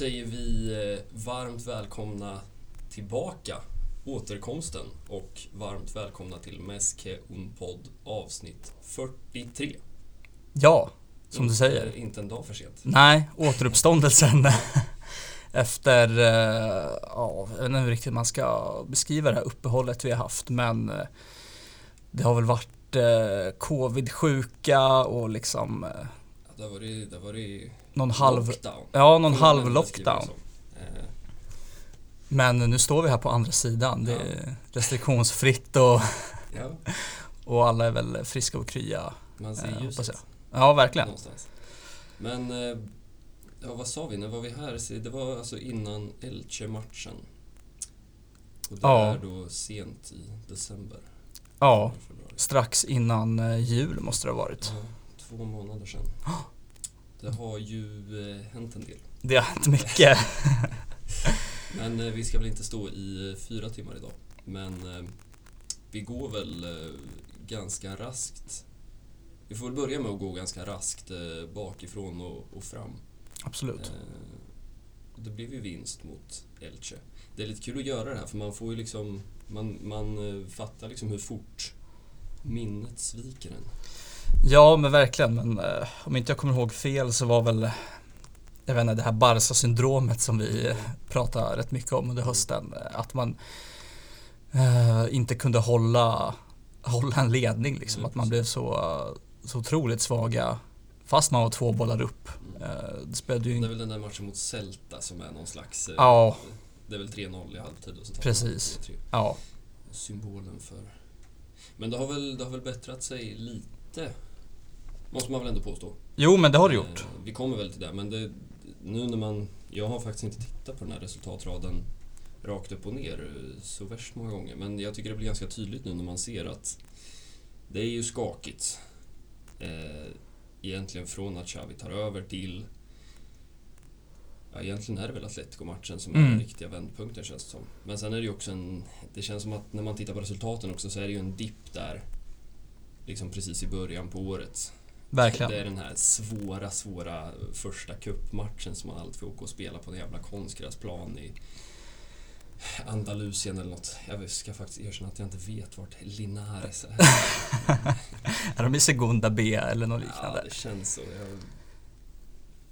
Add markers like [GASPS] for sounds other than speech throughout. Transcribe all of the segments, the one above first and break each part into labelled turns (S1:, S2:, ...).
S1: säger vi eh, varmt välkomna tillbaka, återkomsten och varmt välkomna till Meske Unpod avsnitt 43.
S2: Ja, som du säger.
S1: Inte, inte en dag för sent.
S2: Nej, återuppståndelsen [LAUGHS] efter, eh, ja, jag vet inte hur riktigt man ska beskriva det här uppehållet vi har haft men eh, det har väl varit eh, covid-sjuka och liksom eh,
S1: Ja, det har varit, det har varit
S2: någon halv,
S1: lockdown.
S2: ja någon
S1: man
S2: halv lockdown.
S1: som. Eh,
S2: Men nu står vi här på andra sidan. Det
S1: Ja.
S2: är restriktionsfritt och,
S1: Ja, [LAUGHS]
S2: och alla är väl friska och krya.
S1: man ser
S2: Eh,
S1: ljuset.
S2: Ja, verkligen.
S1: någonstans. Men, eh, ja vad sa vi, när var vi här? Det var alltså innan Elche-matchen. Och det
S2: Ja.
S1: är då sent i december.
S2: Ja, strax innan eh, jul måste det ha varit.
S1: Ja, två månader sedan. [GASPS] Det har ju eh, hänt en del.
S2: Det har hänt mycket. [LAUGHS]
S1: Men eh, vi ska väl inte stå i eh, fyra timmar idag. Men eh, vi går väl eh, ganska raskt. Vi får väl börja med att gå ganska raskt eh, bakifrån och, och fram.
S2: Absolut.
S1: Det blev ju vinst mot Elche. Det är lite kul att göra det här för man får ju liksom, man, man fattar liksom hur fort minnet sviker en.
S2: Ja men verkligen, men eh, om inte jag kommer ihåg fel så var väl jag vet inte, det här Barca-syndromet som vi pratar rätt mycket om under hösten. eh, Att man eh, inte kunde hålla, hålla en ledning liksom.
S1: Ja,
S2: att man blev så, så otroligt svaga fast man var två bollar upp. Eh, det spelade ju
S1: Det är väl den där matchen mot Celta som är någon slags... eh,
S2: Ja.
S1: Det är väl 3-0 i halvtid och så tar
S2: Precis.
S1: man 3-3.
S2: Ja,
S1: Symbolen för... Men det har väl, det har väl bättrat sig lite. Måste man väl ändå påstå.
S2: jo men det har det gjort.
S1: Eh, Vi kommer väl till det, men det, nu när man... Jag har faktiskt inte tittat på den här resultatraden rakt upp och ner eh, så värst många gånger. Men jag tycker det blir ganska tydligt nu när man ser att det är ju skakigt. Eh, egentligen från att Xavi tar över till... Ja, egentligen är det väl Atletico-matchen som är
S2: Mm.
S1: den riktiga vändpunkten känns det som. Men sen är det ju också en... Det känns som att när man tittar på resultaten också så är det ju en dipp där. Liksom precis i början på året.
S2: Verkligen.
S1: Det är den här svåra, svåra första cupmatchen som man alltid får åka och spela på en jävla konstgräsplan i Andalusien eller något. Jag ska faktiskt erkänna att jag inte vet vart Linares är. [LAUGHS]
S2: Är de i Segunda B eller något
S1: Ja,
S2: liknande?
S1: det känns så. Jag...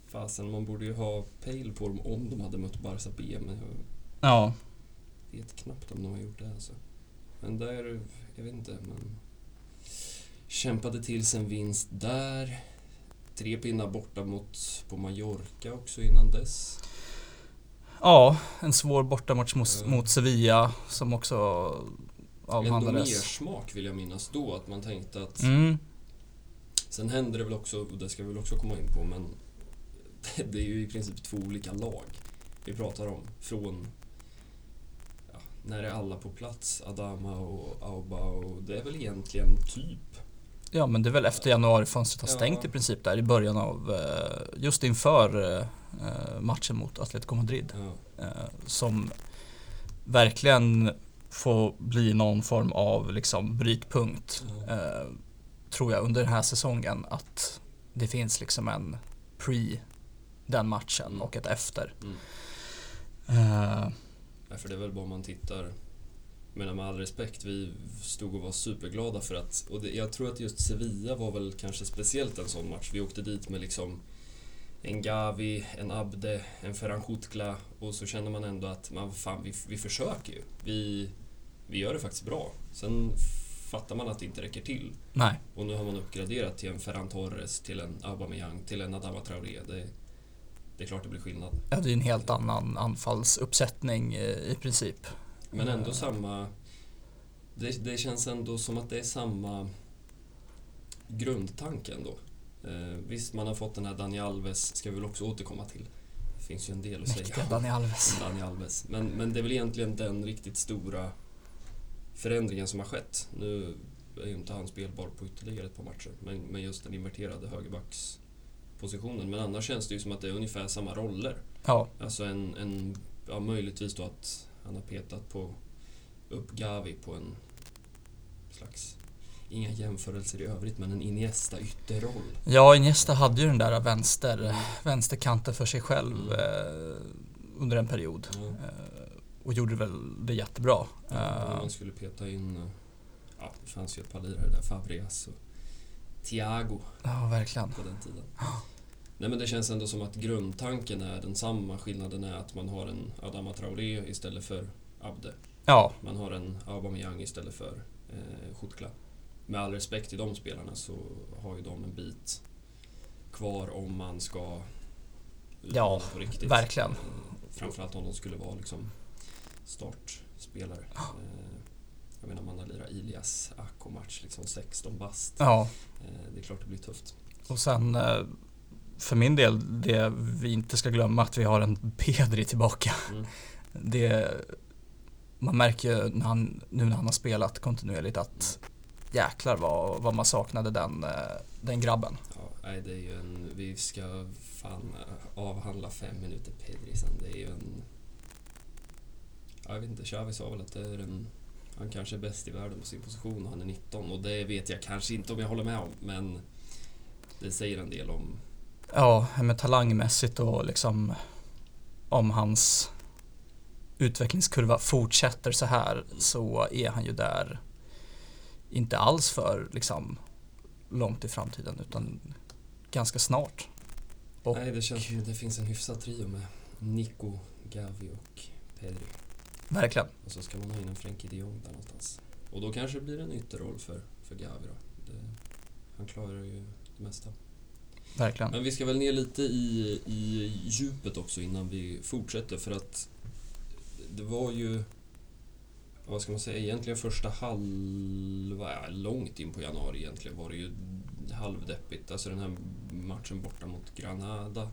S1: Fasen, man borde ju ha pejl på dem om de hade mött Barca B, men jag
S2: Ja,
S1: vet knappt om de har gjort det. Alltså. Men där, jag vet inte, men... Kämpade till sig en vinst där. Tre pinnar borta mot, på Mallorca också innan dess.
S2: ja en svår bortamatch mot,
S1: Ja.
S2: mot Sevilla som också
S1: Ändå mer
S2: avhandlades.
S1: smak vill jag minnas då, att man tänkte att...
S2: Mm,
S1: Sen hände det väl också, och det ska vi väl också komma in på, men det är ju i princip två olika lag vi pratar om. Från ja, när är alla på plats, Adama och Auba och det är väl egentligen typ
S2: Ja men det är väl efter januarifönstret har
S1: Ja.
S2: stängt i princip där i början av, eh, just inför eh, matchen mot Atletico Madrid.
S1: ja,
S2: eh, Som verkligen får bli någon form av liksom brytpunkt.
S1: Ja.
S2: Tror jag under den här säsongen att det finns liksom en pre den matchen
S1: Mm.
S2: och ett efter.
S1: Mm.
S2: Eh,
S1: Nej, för det är väl bara om man tittar men med all respekt, vi stod och var superglada för att, och det, jag tror att just Sevilla var väl kanske speciellt en sån match. Vi åkte dit med liksom en Gavi, en Abde, en Ferran Kutla och så känner man ändå att man, fan, vi, vi försöker ju. Vi, vi gör det faktiskt bra. Sen fattar man att det inte räcker till.
S2: nej,
S1: Och nu har man uppgraderat till en Ferran Torres, till en Aubameyang, till en Adama Traoré. Det, det är klart det blir skillnad.
S2: ja, det är en helt annan anfallsuppsättning eh, i princip.
S1: Men ändå samma... Det, det känns ändå som att det är samma grundtanke ändå. Eh, visst, man har fått den här Dani Alves, ska vi väl också återkomma till. Det finns ju en del att
S2: Mäktiga
S1: säga
S2: Dani Alves.
S1: Dani Alves. Men, men det är väl egentligen den riktigt stora förändringen som har skett. Nu är ju inte han spelbar på ytterligare ett par matcher, men, men just den inverterade högerbackspositionen. Men annars känns det ju som att det är ungefär samma roller.
S2: Ja,
S1: Alltså en, en ja, möjligtvis då att han har petat på upp Gavi på en slags inga jämförelser i övrigt, men en Iniesta ytterroll.
S2: Ja, Iniesta hade ju den där vänster,
S1: Mm.
S2: vänsterkanten för sig själv
S1: Mm.
S2: eh, under en period.
S1: Ja.
S2: Eh, och gjorde väl det jättebra.
S1: Ja,
S2: Eh,
S1: man skulle peta in, eh, ja det fanns ju ett par lirare där, Fabregas och Thiago
S2: ja, verkligen.
S1: på den tiden. Nej men det känns ändå som att grundtanken är densamma. Skillnaden är att man har en Adama Traoré istället för Abde.
S2: Ja,
S1: Man har en Aubameyang istället för eh, Chutkla. Med all respekt till de spelarna så har ju de en bit kvar om man ska
S2: Ja,
S1: på riktigt.
S2: verkligen.
S1: Eh, Framförallt om de skulle vara liksom startspelare. Eh, jag menar man har lirat Ilias Akko-match, liksom 16 bast.
S2: ja.
S1: Eh, det är klart det blir tufft.
S2: Och sen för min del, det vi inte ska glömma att vi har en Pedri tillbaka.
S1: Mm. [LAUGHS]
S2: Det, man märker när han, nu när han har spelat kontinuerligt att jäklar vad, vad man saknade den, eh, den grabben.
S1: Ja, det är ju en... Vi ska fan eh, avhandla fem minuter Pedri sen. Det är ju en... Ja, jag vet inte, Xavi sa väl att det är en... Han kanske är bäst i världen på sin position och han är 19 och det vet jag kanske inte om jag håller med om men det säger en del om...
S2: Ja, men talangmässigt och liksom om hans utvecklingskurva fortsätter så här så är han ju där inte alls för liksom långt i framtiden utan ganska snart. Och-
S1: Nej, det känns som att det finns en hyfsad trio med Nico, Gavi och Pedri.
S2: Verkligen,
S1: Och så ska man ha in en Frenkie de Jong där någonstans. Och då kanske det blir en ytterroll för, för Gavi då. Det, han klarar ju det mesta.
S2: Verkligen.
S1: Men vi ska väl ner lite i, i djupet också innan vi fortsätter för att det var ju, vad ska man säga, egentligen första halva, ja, långt in på januari egentligen var det ju halvdeppigt. Alltså den här matchen borta mot Granada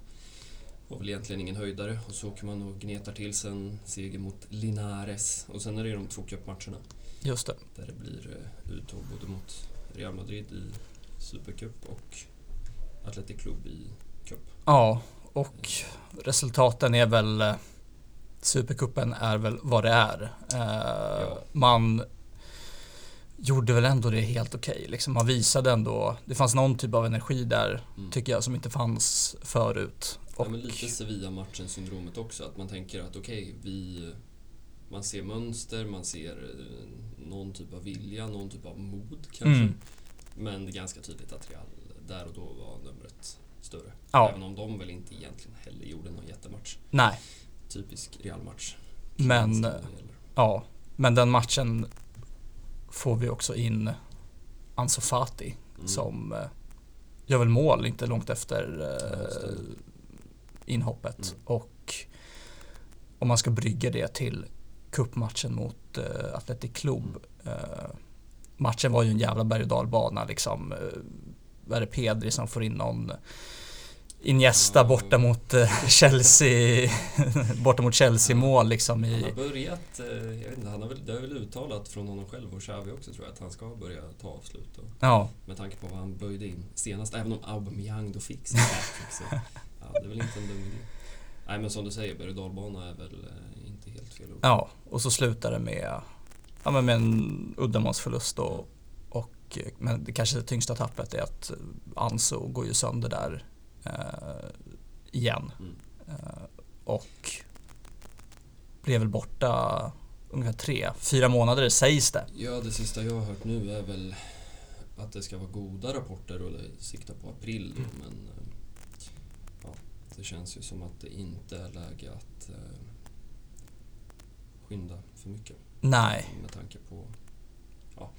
S1: var väl egentligen ingen höjdare och så åker man och gnetar till sen seger mot Linares och sen är det de två cupmatcherna
S2: Just det.
S1: där det blir eh, uttåg både mot Real Madrid i Supercup och Athletic Club i Cup.
S2: Ja, och resultaten är väl eh, Supercupen är väl vad det är. Eh,
S1: Ja.
S2: Man gjorde väl ändå det helt okej. Liksom man visade ändå, det fanns någon typ av energi där
S1: Mm.
S2: tycker jag som inte fanns förut.
S1: Ja,
S2: Och,
S1: men lite Sevilla-matchen syndromet också, att man tänker att okej, vi... Man ser mönster, man ser eh, någon typ av vilja, någon typ av mod kanske.
S2: Mm.
S1: Men det är ganska tydligt att Real där och då var numret större.
S2: Ja.
S1: Även om de väl inte egentligen heller gjorde någon jättematch.
S2: nej,
S1: Typisk Real-match.
S2: Men, ja. Men den matchen får vi också in Ansu Fati
S1: Mm.
S2: som eh, gör väl mål inte långt efter eh, inhoppet.
S1: Mm.
S2: Och om man ska brygga det till cupmatchen mot eh, Athletic Club.
S1: Mm.
S2: Eh, matchen var ju en jävla berg och dalbana liksom. Eh, vad är det Pedri som får in någon Iniesta borta mot eh, Chelsea [LAUGHS] borta mot Chelsea mål liksom
S1: Han
S2: i
S1: har börjat, eh, jag vet inte, han har väl, det är väl uttalat från honom själv och Xavi också tror jag, att han ska börja ta avslut. Och,
S2: Ja,
S1: Med tanke på vad han böjde in senast, även om Aubameyang då fick sin [LAUGHS] ja, det är väl inte en dum idé. Nej men som du säger, berg dalbana är väl eh, inte helt fel ord.
S2: ja och så slutar det med, ja, men med en uddamålsförlust och, och men det kanske det tyngsta tappet är att Ansu går ju sönder där eh, igen.
S1: Mm.
S2: Eh, och blev väl borta ungefär tre, fyra månader sägs det.
S1: Ja, det sista jag har hört nu är väl att det ska vara goda rapporter och det siktar på april då, men eh, ja, det känns ju som att det inte är läge att eh, skynda för mycket.
S2: Nej,
S1: Med tanke på... Ja,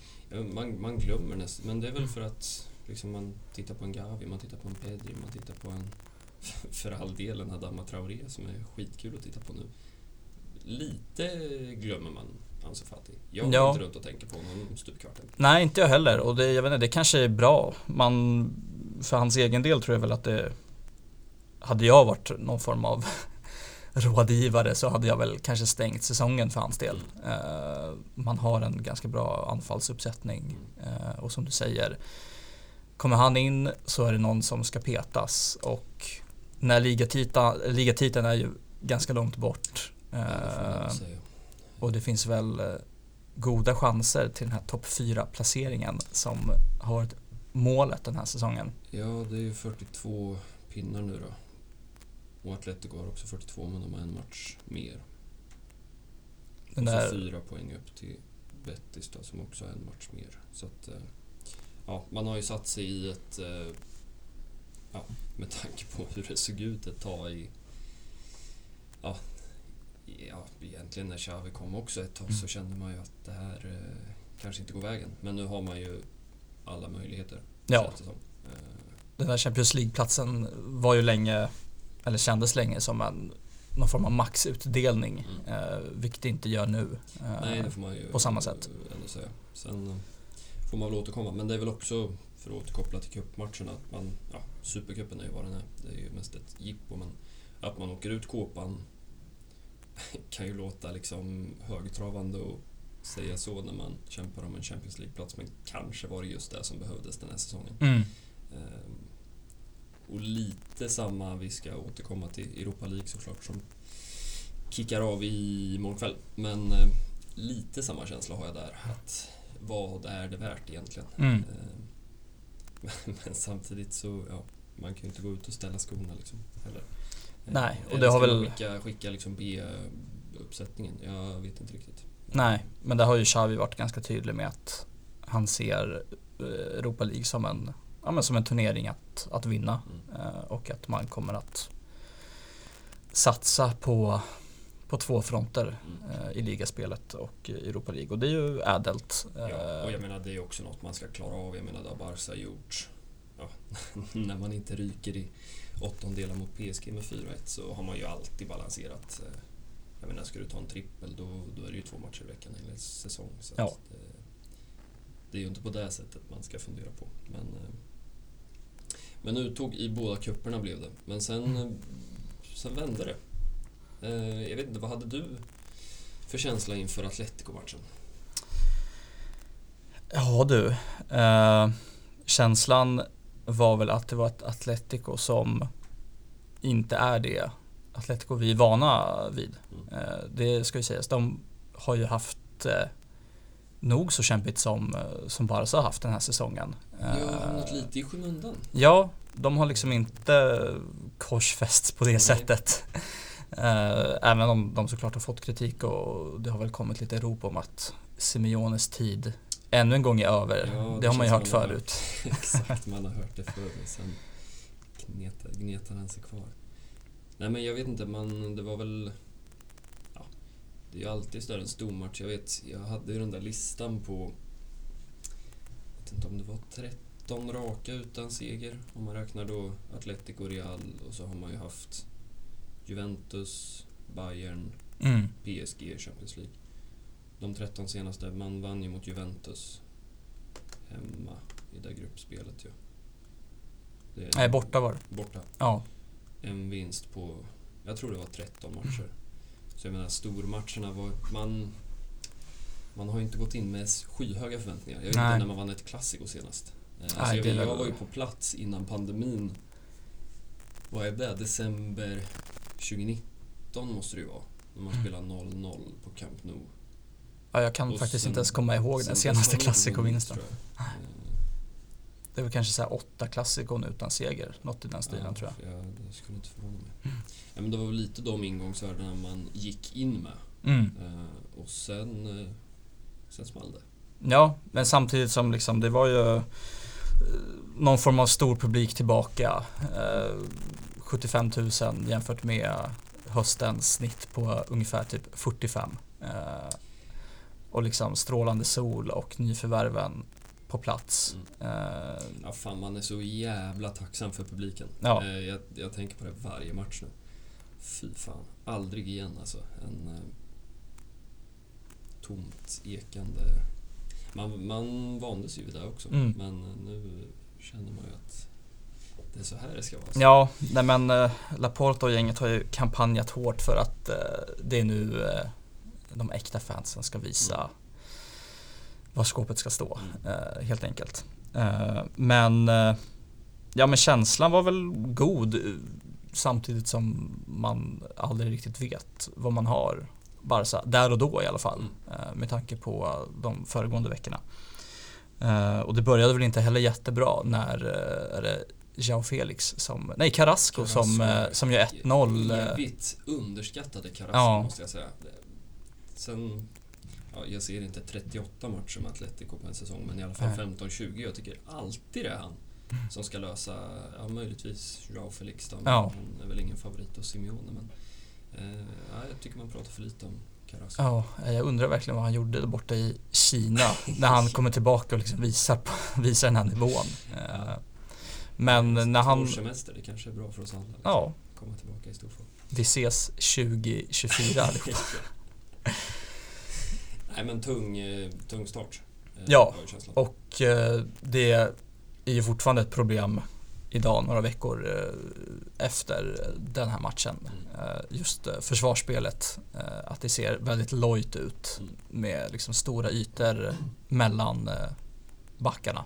S1: man, man glömmer nästan. Men det är väl för att liksom, man tittar på en Gavi, man tittar på en Pedri, man tittar på en... [LAUGHS] För all del en Adama Traoré som är skitkul att titta på nu. Lite glömmer man Ansu Fati. Jag går
S2: Ja.
S1: inte runt och tänker på honom stup i kvarten.
S2: nej inte jag heller och det, jag vet inte, det kanske är bra. Man, för hans egen del tror jag väl att det hade jag varit någon form av rådgivare så hade jag väl kanske stängt säsongen för hans del. Eh, man har en ganska bra anfallsuppsättning eh, och som du säger kommer han in så är det någon som ska petas och när ligatiteln är ju ganska långt bort.
S1: Ja, det
S2: Eh, och det finns väl goda chanser till den här topp 4 placeringen som har varit målet den här säsongen.
S1: Ja, det är ju 42 pinnar nu då. Och Atletico har också 42 men de har en match mer.
S2: Den
S1: och så
S2: där,
S1: fyra poäng upp till Betis då, som också har en match mer. Så att, eh, ja, man har ju satt sig i ett... eh, Ja, med tanke på hur det såg ut ett tag i... Ja, ja egentligen när Xavi kom också ett tag så kände man ju att det här eh, kanske inte går vägen. Men nu har man ju alla möjligheter.
S2: ja,
S1: känns det som.
S2: Den där Champions League-platsen var ju länge, eller kändes länge som en någon form av maxutdelning,
S1: Mm.
S2: eh, vilket det inte gör nu. Eh,
S1: Nej, det får man ju
S2: på samma sätt.
S1: ändå säga. Sen eh, får man väl återkomma. Men det är väl också, för att återkoppla till cupmatcherna, att man... Ja, Supercupen är ju vad den är. Det är ju mest ett jippo, men att man åker ut kåpan [LAUGHS] kan ju låta liksom högtravande och säga så när man kämpar om en Champions League-plats, men kanske var det just det som behövdes den här säsongen.
S2: Mm.
S1: Och lite samma, vi ska återkomma till Europa League såklart som kickar av i morgon kväll. Men eh, lite samma känsla har jag där. Att vad är det värt egentligen?
S2: Mm.
S1: Ehm, [LAUGHS] men, samtidigt så, ja, man kan ju inte gå ut och ställa skorna liksom heller. Ehm,
S2: Nej, och det har väl-
S1: Skicka, skicka liksom B-uppsättningen? Jag vet inte riktigt.
S2: Nej, men det har ju Xavi varit ganska tydlig med att han ser eh, Europa League som en, ja, men som en turnering att, att vinna
S1: Mm.
S2: eh, och att man kommer att satsa på, på två fronter
S1: Mm.
S2: eh, i ligaspelet och Europa League och det är ju ädelt.
S1: Ja, och
S2: Eh,
S1: jag menar det är också något man ska klara av. Jag menar det har Barca gjort. Ja, [LAUGHS] när man inte ryker i åttondelar mot PSG med 4-1 så har man ju alltid balanserat. eh, Jag menar, ska du ta en trippel då, då är det ju två matcher i veckan en säsong. Så
S2: Ja.
S1: det, det är ju inte på det sättet man ska fundera på. Men, eh, men uttåg i båda kupperna blev det. Men sen, sen vände det. Eh, Jag vet inte, vad hade du för känsla inför Atletico-matchen?
S2: Ja du, eh, känslan var väl att det var ett Atletico som inte är det Atletico vi är vana vid.
S1: Mm.
S2: Eh, det ska ju sägas, de har ju haft eh, nog så kämpigt som, eh, som Barca har haft den här säsongen.
S1: Jag har hamnat lite i skymundan.
S2: Ja, de har liksom inte korsfästs på det
S1: Nej.
S2: sättet. Eh, Även om de såklart har fått kritik och det har väl kommit lite rop om att Simeones tid ännu en gång är över.
S1: Ja,
S2: det,
S1: det
S2: har man ju hört
S1: man
S2: förut. [LAUGHS]
S1: Exakt, man har hört det förr men sen gnetar, gnetar han sig kvar. Nej men jag vet inte, man, det var väl... Ja, det är ju alltid sådär en stor match. Jag vet, jag hade ju den där listan på... Vet inte om det var 13 raka utan seger. Om man räknar då Atletico, Real och så har man ju haft Juventus, Bayern,
S2: Mm.
S1: PSG i Champions League. De 13 senaste, man vann ju mot Juventus hemma i det gruppspelet ju. Är
S2: Nej, borta var det.
S1: Borta.
S2: Ja.
S1: En vinst på, jag tror det var 13 matcher. Så jag menar stormatcherna var, man, man har ju inte gått in med skyhöga förväntningar. Jag vet inte när man vann ett klassiko senast. Eh, Alltså
S2: Nej,
S1: jag, jag var ju på plats innan pandemin. Vad är det? December 2019 måste det ju vara. När man
S2: Mm.
S1: spelar 0-0 på Camp Nou.
S2: ja, jag kan
S1: Och
S2: faktiskt
S1: sen-
S2: inte ens komma ihåg den senaste klassikovinsten. Det [LAUGHS] väl kanske så här åtta klassikon utan seger, något i den stilen
S1: ja,
S2: tror jag.
S1: Ja, det skulle inte förvåna mig. Ja, men det var lite de ingångsvärdena man gick in med.
S2: Mm.
S1: Eh, och sen, eh, sen small det.
S2: Ja, men samtidigt som liksom det var ju eh, någon form av stor publik tillbaka. Eh, 75 000 jämfört med höstens snitt på ungefär typ 45. Eh, och liksom strålande sol och nyförvärven på plats. Eh,
S1: Ja, fan, man är så jävla tacksam för publiken.
S2: Ja.
S1: Eh, jag, jag tänker på det varje match nu. Fy fan, aldrig igen alltså. En eh, tomt ekande... Man, man vande sig vid det också.
S2: Mm.
S1: Men eh, nu känner man ju att det är så här det ska vara.
S2: Ja, nej men eh, Laporta och gänget har ju kampanjat hårt för att eh, det är nu eh, de äkta fansen ska visa
S1: Mm.
S2: var skåpet ska stå,
S1: Mm.
S2: helt enkelt. Men ja, men känslan var väl god samtidigt som man aldrig riktigt vet vad man har Barca, där och då i alla fall.
S1: Mm.
S2: Eh, med tanke på de föregående veckorna. Eh, och det började väl inte heller jättebra när eh, är det Jao Felix som, nej Carrasco, som, eh, som gör 1-0. eh,
S1: Evigt underskattade Carrasco
S2: Ja.
S1: måste jag säga. Sen, ja, jag ser inte 38 matcher med Atletico på en säsong, men i alla fall
S2: Nej.
S1: 15-20. Jag tycker alltid det är han som ska lösa, ja möjligtvis Joao Felix då, men
S2: Ja.
S1: han är väl ingen favorit hos Simeone. Men, ja, jag tycker man pratar för lite om Carrasco.
S2: Ja, jag undrar verkligen vad han gjorde där borta i Kina när han [LAUGHS] kommer tillbaka och liksom visar, på, [LAUGHS] visar den här nivån. Eh, Men när han,
S1: semester, det kanske är bra för oss alla. Liksom.
S2: ja,
S1: Komma tillbaka i stor form.
S2: vi ses 2024 allihopa. [LAUGHS]
S1: Nej men tung, eh, tung start. eh,
S2: Ja. Och eh, det är ju fortfarande ett problem idag, några veckor eh, efter den här matchen.
S1: Mm.
S2: Eh, Just eh, försvarsspelet, att det ser väldigt lojt ut
S1: Mm.
S2: med liksom stora ytor mellan backarna.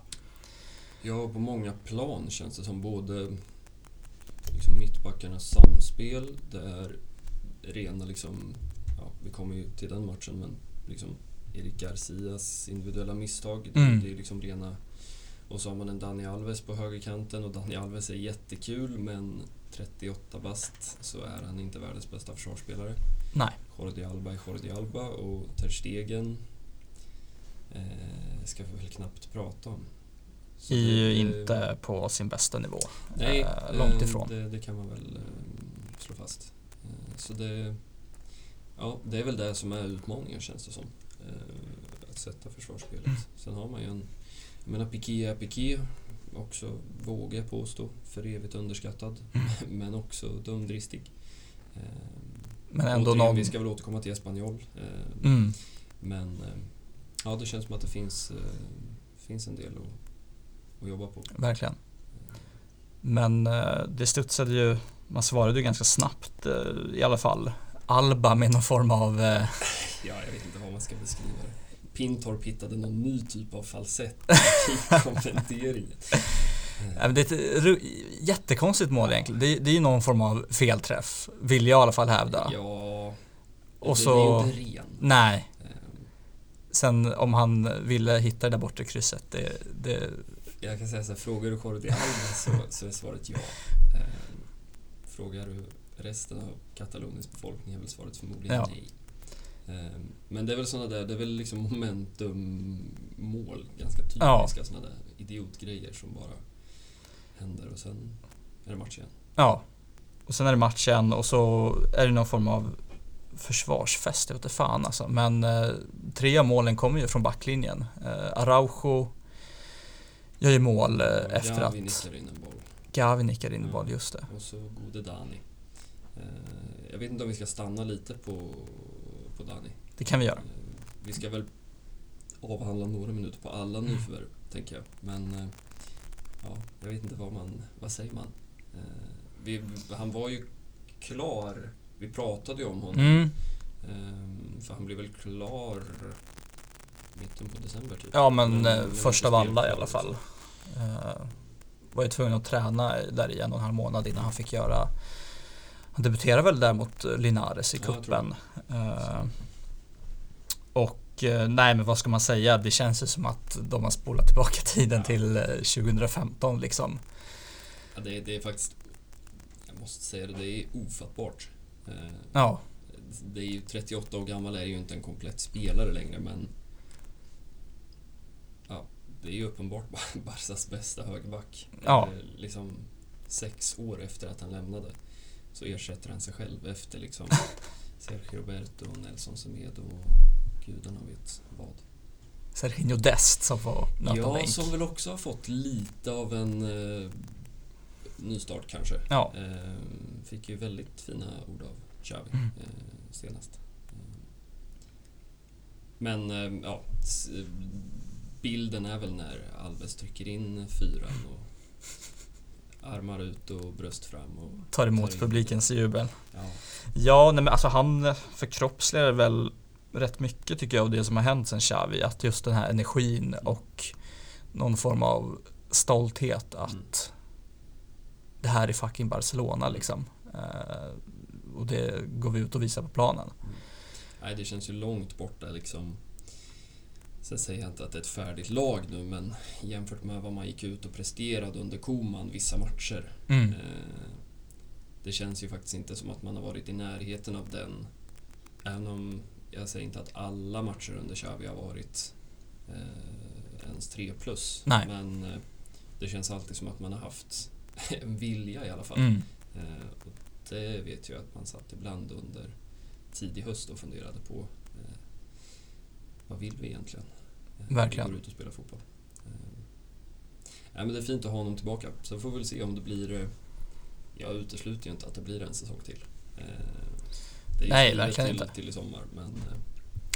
S1: Ja, på många plan känns det som både liksom mittbackarnas samspel, det är rena liksom, ja, vi kommer ju till den matchen, men liksom Erik Garcias individuella misstag, det,
S2: Mm.
S1: det är liksom rena och så har man en Dani Alves på högerkanten och Dani Alves är jättekul men 38 bast så är han inte världens bästa försvarsspelare.
S2: Nej,
S1: Jordi Alba är Jordi Alba och Ter Stegen eh, ska vi väl knappt prata om. Så
S2: är ju
S1: det-
S2: inte på sin bästa nivå.
S1: Nej,
S2: Eh, långt
S1: eh,
S2: ifrån.
S1: Det, det kan man väl eh, slå fast. Eh, Så det, ja, det är väl det som är utmaningen känns det som. Eh, Att sätta försvarsspelet.
S2: Mm.
S1: Sen har man ju en, menar Piqué är Piqué, också vågar jag påstå, för evigt underskattad.
S2: Mm. [LAUGHS]
S1: Men också dumdristig. Eh,
S2: Men ändå
S1: återigen,
S2: någon...
S1: Vi ska väl återkomma till Espanyol. eh,
S2: Mm,
S1: Men eh, ja, det känns som att det finns, finns en del att, att jobba på.
S2: verkligen. Men det studsade ju, man svarade ju ganska snabbt i alla fall. Alba med någon form av [LAUGHS]
S1: Ja, jag vet inte vad man ska beskriva det. Pintorp hittade någon ny typ av falsett [LAUGHS] i kommenteringen.
S2: Ja, Det är ett ru- jättekonstigt mål egentligen. Det är, det är ju någon form av felträff, vill jag i alla fall hävda.
S1: Ja,
S2: Och
S1: det,
S2: så-
S1: är ju inte ren.
S2: Nej,
S1: Eh,
S2: sen om han ville hitta det där bortre krysset, det, det
S1: Jag kan säga så här, frågar du Jordi Alba så, så är svaret ja. Eh, Frågar du resten av Kataloniens befolkning är väl svaret förmodligen
S2: Ja.
S1: nej. Eh, Men det är väl sådana där, det är väl liksom momentummål, ganska typiska
S2: Ja.
S1: sådana där idiotgrejer som bara händer och sen är det match igen.
S2: ja. Och sen är det matchen och så är det någon form av försvarsfest, jag vet fan alltså. Men eh, tre av målen kommer ju från backlinjen. Eh, Araujo gör ju mål eh, efter
S1: Gavi
S2: att
S1: nickar in en boll.
S2: Gavi nickar in
S1: Ja.
S2: boll, just det.
S1: Och så gode Dani. Eh, Jag vet inte om vi ska stanna lite på, på Dani.
S2: Det kan vi göra.
S1: Eh, Vi ska väl avhandla några minuter på alla nyförvärv, tänker jag. Men eh, ja, jag vet inte vad man, vad säger man? Eh, Vi, han var ju klar, vi pratade ju om honom.
S2: Mm.
S1: För han blev väl klar mitten på december typ.
S2: Ja men
S1: Men-
S2: eh,
S1: men
S2: först av alla i alla fall. Eh, var ju tvungen att träna där i en och en halv månad innan han fick göra Han debuterade väl där mot eh, Linares i
S1: Ja, tror
S2: cupen. Eh, och eh, nej men vad ska man säga? Det känns ju som att de har spolat tillbaka [LAUGHS] tiden
S1: Ja.
S2: till eh, 2015 liksom.
S1: Ja, det, det är faktiskt, jag måste säga det, det är ofattbart.
S2: Ja,
S1: Det är ju 38 år gammal är ju inte en komplett spelare längre men ja, det är ju uppenbart Bar- [LAUGHS] Barsas bästa högerback.
S2: Ja.
S1: Liksom sex år efter att han lämnade så ersätter han sig själv efter liksom [LAUGHS] Sergio Roberto, Nelson Semedo och gudarna vet vad.
S2: Serginho Dest som får nöta
S1: Ja,
S2: bänk.
S1: som väl också har fått lite av en eh, nystart kanske.
S2: Ja,
S1: Eh, fick ju väldigt fina ord av Xavi
S2: Mm.
S1: eh, senast. Eh, men eh, ja, bilden är väl när Alves trycker in fyran och armar ut och bröst fram. Och,
S2: tar emot
S1: tar
S2: publikens jubel.
S1: Ja,
S2: Ja, nej men alltså han förkroppsligar väl rätt mycket tycker jag av det som har hänt sen Xavi. Att just den här energin och någon form av stolthet att
S1: Mm.
S2: det här är fucking Barcelona liksom. Eh, och det går vi ut och visar på planen.
S1: nej, det känns ju långt borta liksom. Sen säger jag inte att det är ett färdigt lag nu, men jämfört med vad man gick ut och presterade under Koman vissa matcher.
S2: Mm.
S1: Eh, det känns ju faktiskt inte som att man har varit i närheten av den. Även om jag säger inte att alla matcher under Xavi har varit eh, ens 3 plus.
S2: Nej.
S1: Men eh, det känns alltid som att man har haft [LAUGHS] en vilja i alla fall.
S2: Mm.
S1: Eh, och det vet jag att man satt ibland under tidig höst och funderade på vad vill vi egentligen? Eh,
S2: Verkligen.
S1: Vi går ut och spelar fotboll. Eh, nej, men det är fint att ha honom tillbaka. Sen får vi väl se om det blir... Eh, jag utesluter ju inte att det blir en säsong till. Det är
S2: Nej, verkligen
S1: till,
S2: inte.
S1: till i sommar, men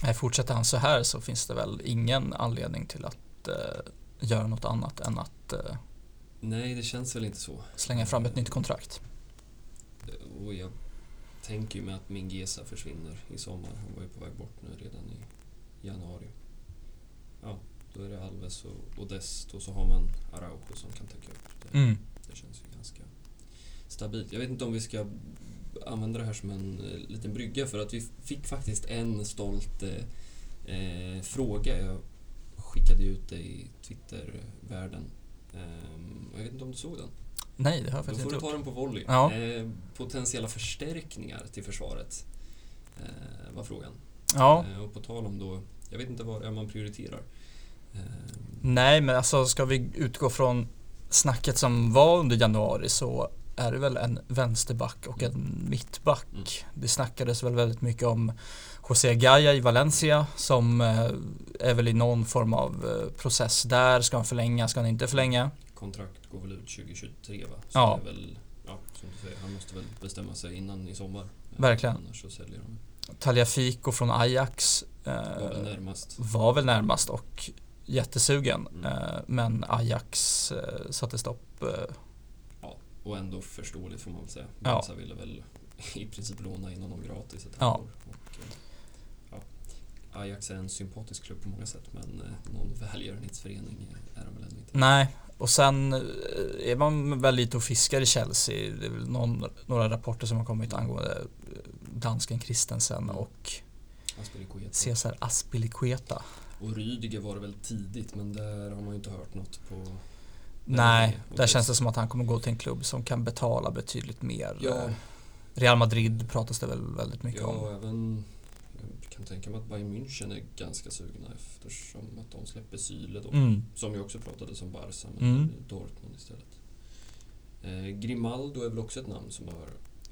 S2: Nej, Fortsätter han så här så finns det väl ingen anledning till att eh, göra något annat än att eh,
S1: nej, det känns väl inte så.
S2: slänga fram ett nytt kontrakt.
S1: Och jag tänker ju med att min Gesa försvinner i sommar. Han var ju på väg bort nu redan i januari. Ja, då är det Alves och, och Dest och så har man Araujo som kan täcka upp. Det,
S2: Mm.
S1: det känns ju ganska stabilt. Jag vet inte om vi ska använda det här som en eh, liten brygga för att vi fick faktiskt en stolt eh, eh, fråga. Jag skickade ut det i Twittervärlden. Ehm, jag vet inte om du såg den?
S2: Nej, det har jag
S1: Då
S2: faktiskt
S1: får du
S2: inte
S1: ta den på volley.
S2: Ja.
S1: Eh, potentiella förstärkningar till försvaret eh, var frågan.
S2: Ja,
S1: Eh, och på tal om då, jag vet inte vad det är man prioriterar. Eh,
S2: nej men alltså ska vi utgå från snacket som var under januari så är det väl en vänsterback och en mittback.
S1: Mm.
S2: Det snackades väl väldigt mycket om José Gaya i Valencia som eh, är väl i någon form av eh, process där. Ska han förlänga? Ska han inte förlänga?
S1: kontrakt går väl ut 2023 va? Så
S2: Ja.
S1: väl, ja, som du säger, han måste väl bestämma sig innan i sommar.
S2: Verkligen.
S1: Annars så säljer de.
S2: Tagliafico från Ajax
S1: Var väl närmast.
S2: var väl närmast och jättesugen.
S1: Mm.
S2: Eh, men Ajax eh, satte stopp. Eh,
S1: Och ändå förståeligt får man väl säga.
S2: Ja.
S1: Barca ville väl [LAUGHS] i princip låna in honom gratis ett
S2: Ja.
S1: Och, eh, ja. Ajax är en sympatisk klubb på många sätt men eh, någon välgörenhetsförening är de väl ändå inte.
S2: nej, och sen eh, är man väl lite och fiskar i Chelsea. Det är väl någon, några rapporter som har kommit angående eh, dansken Christensen
S1: Mm.
S2: och
S1: Aspilicueta.
S2: Cesar Aspilicueta.
S1: Och Rydiger var det väl tidigt men där har man ju inte hört något på
S2: Nej, där
S1: det-
S2: känns det som att han kommer gå till en klubb som kan betala betydligt mer.
S1: Ja,
S2: Real Madrid pratas det väl väldigt mycket
S1: ja
S2: om.
S1: även jag kan tänka mig att Bayern München är ganska sugna eftersom att de släpper Syle då.
S2: Mm.
S1: Som ju också pratades om Barca men
S2: Mm.
S1: Dortmund istället. Eh, Grimaldo är väl också ett namn som har,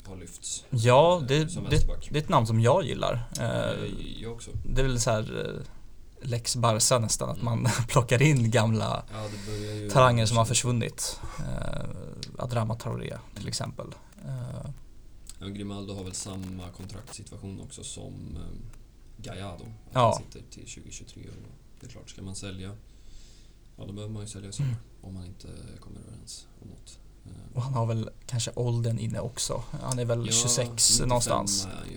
S1: har lyfts.
S2: Ja, det, det, det är ett namn som jag gillar. Eh,
S1: jag också.
S2: Det är väl så här eh, Lex Barca nästan, att man [LAUGHS] plockar in gamla
S1: Ja,
S2: talanger som har försvunnit. Eh, Adrama Traoré till exempel.
S1: Ja, Grimaldo har väl samma kontraktssituation också som Gallardo.
S2: Ja.
S1: Han sitter till 2023 och det är klart, ska man sälja Ja, då behöver man ju sälja i sommar
S2: Mm.
S1: om man inte kommer överens om något. Eh,
S2: och han har väl kanske åldern inne också. Han är väl
S1: ja,
S2: 26
S1: 95
S2: någonstans.
S1: är han ju.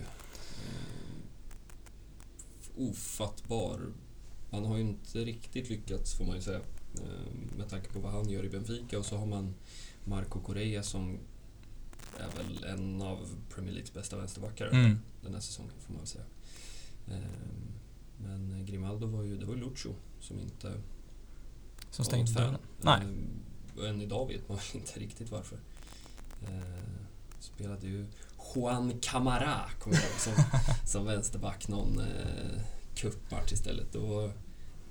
S1: Eh, ofattbar. Han har ju inte riktigt lyckats får man ju säga. Eh, med tanke på vad han gör i Benfica och så har man Marco Correa som är väl en av Premier Leagues bästa vänsterbackar
S2: Mm.
S1: den här säsongen får man väl säga. Ehm, Men Grimaldo var ju, det var ju Lucho som inte
S2: Som stängde dörren. Nej.
S1: Och än idag vet man väl inte riktigt varför. Ehm, Spelade ju Juan Camara, kommer jag ihåg, som, [LAUGHS] som vänsterback någon eh, cupmatch istället. Då var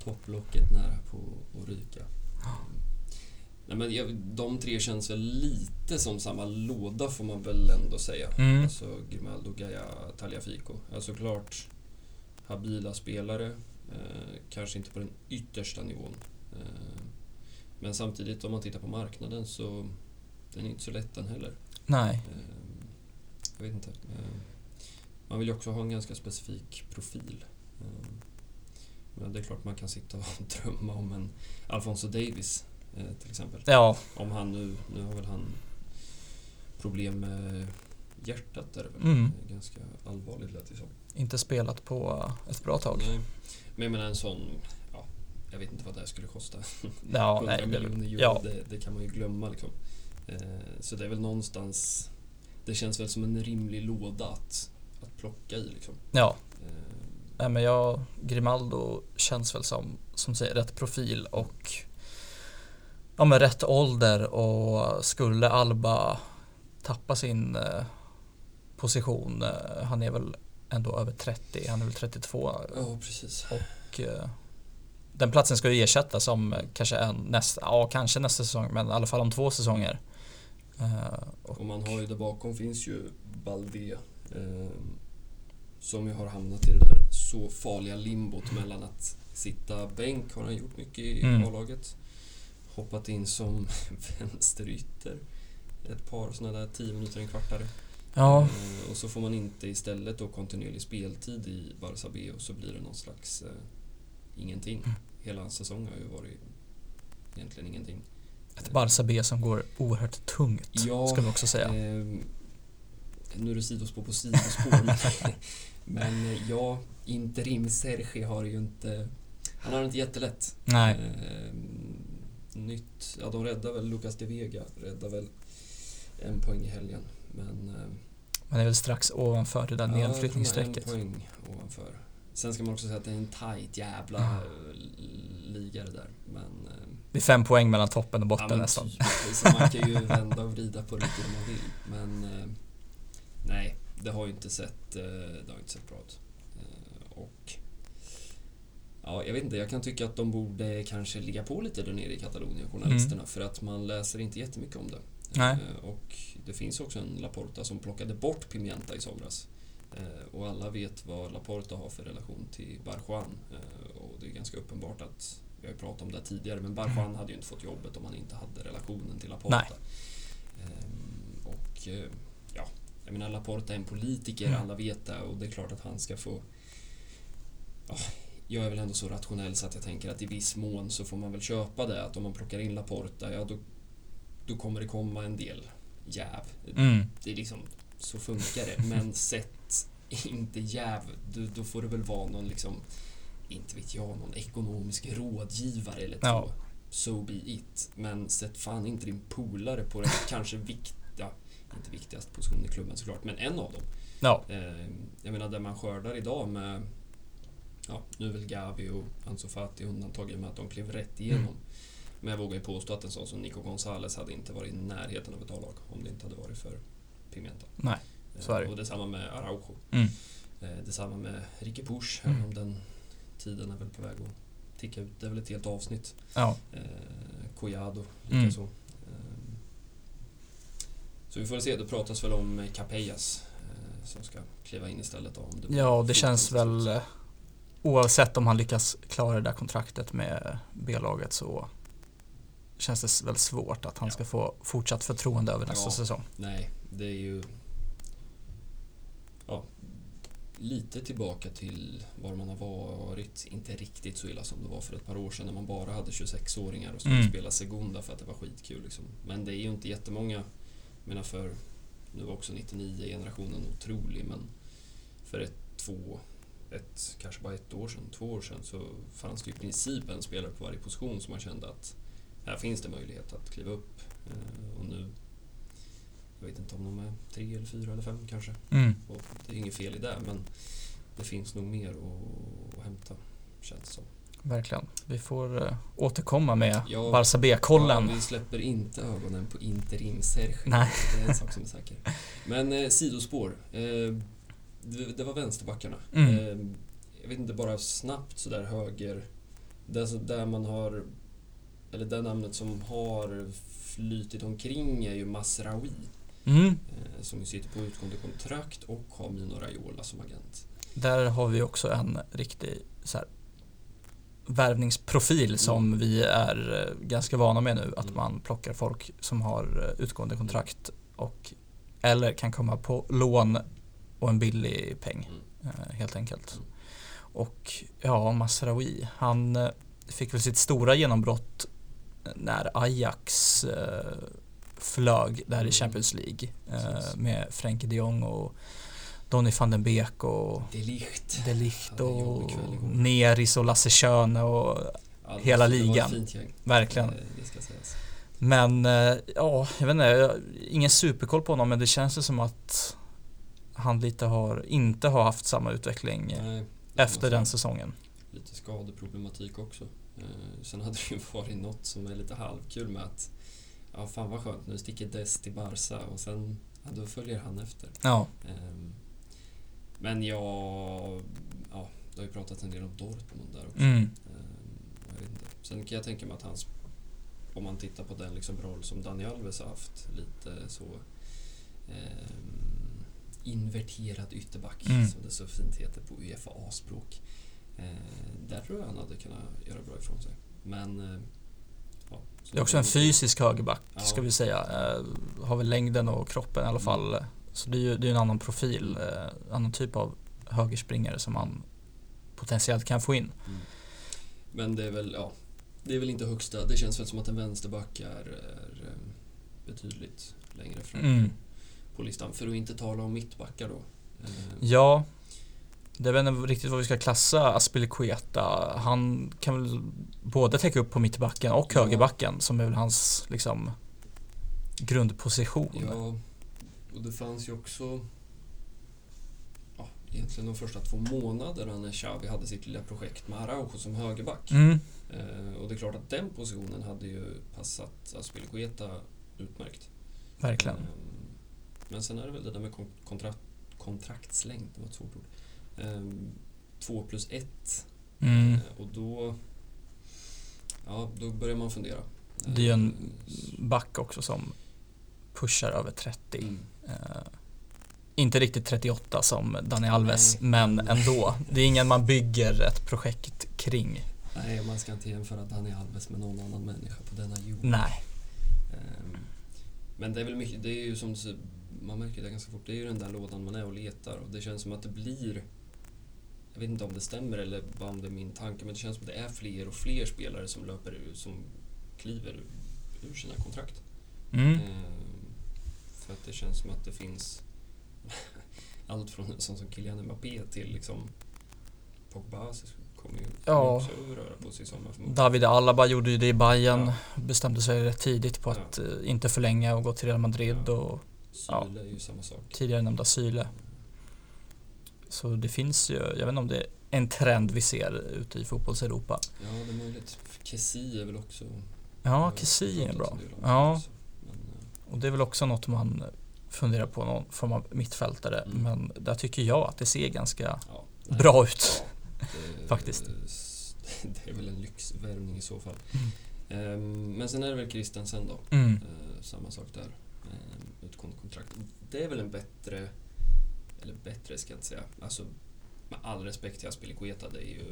S1: topplocket nära på att ryka. [GASPS] Nej, men jag, de tre känns väl lite som samma låda får man väl ändå säga.
S2: Mm.
S1: Alltså Grimaldo, Gaia, Tagliafico. Alltså klart habila spelare. Eh, kanske inte på den yttersta nivån. Eh, men samtidigt om man tittar på marknaden så den är inte så lätt den heller.
S2: Nej.
S1: Eh, jag vet inte. Eh, man vill ju också ha en ganska specifik profil. Men det är klart man kan sitta och [LAUGHS] drömma om en Alfonso Davis eh, till exempel.
S2: Ja,
S1: Om han nu, nu har väl han problem med hjärtat där väl.
S2: Mm.
S1: Ganska allvarligt lät det som.
S2: inte spelat på ett bra tag.
S1: Nej. Men jag menar en sån, jag vet inte vad det här skulle kosta. [LAUGHS]
S2: Ja,
S1: 100
S2: nej.
S1: miljoner euro,
S2: ja,
S1: det, det kan man ju glömma liksom. Eh, så det är väl någonstans, det känns väl som en rimlig låda att, att plocka i liksom.
S2: ja,
S1: Eh,
S2: nej men jag, Grimaldo känns väl som, som säger, rätt profil och ja men rätt ålder och skulle Alba tappa sin eh, position, han är väl ändå över 30, han är väl 32
S1: Ja, precis.
S2: och den platsen ska ju ersättas om eh, kanske en nästa, ja kanske nästa säsong men i alla fall om två säsonger. Eh, och,
S1: Och man har ju där bakom finns ju Balde eh, som ju har hamnat i det där så farliga limbot mellan att sitta bänk har han gjort mycket i
S2: Mm.
S1: A-laget. Hoppat in som [LAUGHS] vänsterytter ett par sådana där 10 minuter, en kvartare.
S2: ja,
S1: Eh, och så får man inte istället då kontinuerlig speltid i Barça B och så blir det någon slags eh, ingenting. Hela hans säsong har ju varit egentligen ingenting.
S2: ett Barca B som går oerhört tungt
S1: Ja,
S2: ska vi också säga.
S1: Ehm, nu är det sidospår på sidospår. men, [LAUGHS] men eh, ja, interim Sergi har ju inte... Han har det inte jättelätt.
S2: Nej,
S1: Ehm, nytt... Ja, de räddar väl Lucas de Vega. Räddar väl en poäng i helgen. Men... ehm,
S2: man är väl strax ovanför det där
S1: ja,
S2: nedflyttningsstrecket.
S1: En poäng ovanför. Sen ska man också säga att det är en tight jävla
S2: Mm.
S1: eh, liga det där. Men... ehm,
S2: Det är fem poäng mellan toppen och botten
S1: men
S2: nästan.
S1: Så man kan ju [LAUGHS] vända och vrida på det lite om man vill. Men eh, nej, det har ju inte sett, eh, det har inte sett bra ut. Eh, och ja, jag vet inte, jag kan tycka att de borde kanske ligga på lite där nere i Katalonien, journalisterna, för att man läser inte jättemycket om det.
S2: Nej.
S1: Eh, och det finns också en Laporta som plockade bort Pimienta i somras. Eh, och alla vet vad Laporta har för relation till Barjuan. Eh, och det är ganska uppenbart att, vi har ju pratat om det tidigare, men Barjuan hade ju inte fått jobbet om han inte hade relationen till Laporta.
S2: Nej.
S1: Ehm, och eh, ja, jag menar Laporta är en politiker,
S2: Mm.
S1: alla vet det och det är klart att han ska få... Ja, jag är väl ändå så rationell så att jag tänker att i viss mån så får man väl köpa det att om man plockar in Laporta, ja då, då kommer det komma en del jäv.
S2: Mm.
S1: Det är liksom, så funkar det. Men sätt [LAUGHS] [LAUGHS] inte jäv, då, då får det väl vara någon liksom, inte vet jag, någon ekonomisk rådgivare eller två.
S2: Ja.
S1: So be it. Men sätt fan inte din polare på den [LAUGHS] kanske viktiga, inte viktigast position i klubben såklart, men en av dem.
S2: Ja,
S1: Eh, jag menar, det man skördar idag med Ja, nu är väl Gavi och Ansu Fati undantaget med att de klev rätt igenom.
S2: Mm.
S1: Men jag vågar ju påstå att en sån som Nico Gonzales hade inte varit i närheten av ett A-lag om det inte hade varit för Pimenta.
S2: nej. Så är det.
S1: Och detsamma med Araujo.
S2: Mm.
S1: Eh, Detsamma med Ricky Push,
S2: Mm.
S1: även om den tiden är väl på väg att ticka ut. Det är väl ett helt avsnitt.
S2: Ja,
S1: Eh, Collado
S2: Mm.
S1: likaså. Eh, så vi får se, det pratas väl om Capellas som ska kliva in istället. Då, om det
S2: ja det känns väl oavsett om han lyckas klara det där kontraktet med B-laget så känns det väl svårt att han
S1: Ja.
S2: ska få fortsatt förtroende över nästa
S1: Ja.
S2: säsong.
S1: Nej, det är ju... Lite tillbaka till var man har varit. Inte riktigt så illa som det var för ett par år sedan när man bara hade 26-åringar och skulle
S2: Mm.
S1: spela Segunda för att det var skitkul. Liksom. Men det är ju inte jättemånga. Jag menar för... Nu var också 99-generationen otrolig, men för ett, två, ett, kanske bara ett år sedan, två år sedan så fanns det i princip en spelare på varje position som man kände att här finns det möjlighet att kliva upp. Eh, Och nu jag vet inte om de är tre eller fyra eller fem kanske.
S2: Mm.
S1: Och det är inget fel i det, men det finns nog mer att, att hämta, känns det som.
S2: Verkligen. Vi får uh, återkomma med
S1: Ja.
S2: Barca B-kollen.
S1: Ja, vi släpper inte ögonen på interim Sergio.
S2: Nej. [LAUGHS]
S1: Det är en sak som är säker. Men eh, sidospår. Eh, det, det var vänsterbackarna.
S2: Mm.
S1: Eh, jag vet inte, bara snabbt sådär höger. Där, så- där man har... Eller det namnet som har flytit omkring är ju Masraoui.
S2: Mm.
S1: Eh, som sitter på utgående kontrakt och har Mino Raiola som agent.
S2: Där har vi också en riktig så här, värvningsprofil som vi är eh, ganska vana med nu. Att
S1: Mm.
S2: man plockar folk som har eh, utgående kontrakt och eller kan komma på lån och en billig peng
S1: Mm.
S2: helt enkelt.
S1: Mm.
S2: Och ja, Masraoui, han fick väl sitt stora genombrott när Ajax flög där
S1: Mm.
S2: i Champions League eh, med Frenkie de Jong och Donny van den Beek och. De Ligt och. Neris och Lasse Schöne och
S1: det
S2: hela ligan. verkligen. Men eh, ja, jag vet inte, jag har ingen superkoll på honom men det känns ju som att han lite har, inte har haft samma utveckling
S1: Nej,
S2: efter den säsongen.
S1: Lite skadeproblematik också. Eh, sen hade det ju [LAUGHS] varit något som är lite halvkul med att ja, fan vad skönt, nu sticker Dest till Barca och sen ja, då följer han efter.
S2: Ja.
S1: Ehm, men jag, ja, det har ju pratat en del om Dortmund där också.
S2: Mm.
S1: Ehm. Sen kan jag tänka mig att hans, om man tittar på den liksom roll som Dani Alves har haft, lite så ehm, inverterad ytterback
S2: Mm.
S1: som det så fint heter på UFA-språk. Ehm, där tror jag han hade kunnat göra bra ifrån sig. Men eh,
S2: Det är också en fysisk högerback ska vi säga. Eh, har väl längden och kroppen i alla
S1: Mm.
S2: fall. Så det är ju det är en annan profil, eh, annan typ av högerspringare som man potentiellt kan få in.
S1: Mm. Men det är väl, ja, det är väl inte högsta. Det känns väl som att en vänsterback är, är eh, betydligt längre fram
S2: Mm.
S1: på listan. För att inte tala om mittbackar då.
S2: Ja, det är väl inte riktigt vad vi ska klassa Aspilicueta. Han kan väl både täcka upp på mittbacken och
S1: Ja.
S2: högerbacken som är väl hans liksom grundposition.
S1: Ja, och det fanns ju också ja, egentligen de första två månaderna när Xavi hade sitt lilla projekt med Araujo som högerback.
S2: Mm.
S1: Eh, och det är klart att den positionen hade ju passat Aspilicueta utmärkt.
S2: Verkligen.
S1: Ehm, Men sen är det väl det där med kon- kontrakt, kontraktslängd, det var ett svårt ord. Ehm, Två plus ett.
S2: Mm.
S1: Eh, Och då, ja, då börjar man fundera.
S2: Det är ju en
S1: Ehm,
S2: back också som pushar över 30.
S1: Mm.
S2: Eh, inte riktigt 38 som Dani Alves,
S1: Nej.
S2: men ändå. Det är ingen man bygger ett projekt kring.
S1: Nej, man ska inte jämföra Dani Alves med någon annan människa på denna jord.
S2: Nej.
S1: Ehm, Men det är väl mycket, det är ju som man märker det ganska fort, det är ju den där lådan man är och letar och det känns som att det blir jag vet inte om det stämmer eller bara om det är min tanke, men det känns som att det är fler och fler spelare som löper ur, som kliver ur sina kontrakt.
S2: Mm.
S1: Ehm, För att det känns som att det finns [LAUGHS] allt från en sån som Kylian Mbappé till liksom Pogba kommer ju
S2: Ja.
S1: också röra på sig i sommar förmodligen.
S2: David Alaba gjorde ju det i Bayern.
S1: Ja.
S2: Bestämde sig rätt tidigt på att eh, inte förlänga och gå till Real Madrid
S1: Ja.
S2: och Ja.
S1: Syle är ju samma sak.
S2: tidigare nämnda Syle. Så det finns ju, jag vet inte om det är en trend vi ser ute i fotbolls-Europa.
S1: Ja, det är möjligt. Kessie är väl också...
S2: Ja, Kessie är bra. Ja,
S1: eh,
S2: och det är väl också något man funderar på, någon form av mittfältare.
S1: Mm.
S2: Men där tycker jag att det ser ganska
S1: ja,
S2: bra ut. [LAUGHS]
S1: det-
S2: faktiskt. [LAUGHS]
S1: Det är väl en lyxvärvning i så fall.
S2: Mm.
S1: Ehm, Men sen är det väl Christensen då.
S2: Mm.
S1: Eh, Samma sak där. Ehm, Utgående kontrakt. Det är väl en bättre... Eller bättre ska jag inte säga. Alltså, med all respekt till Aspilicueta, det är ju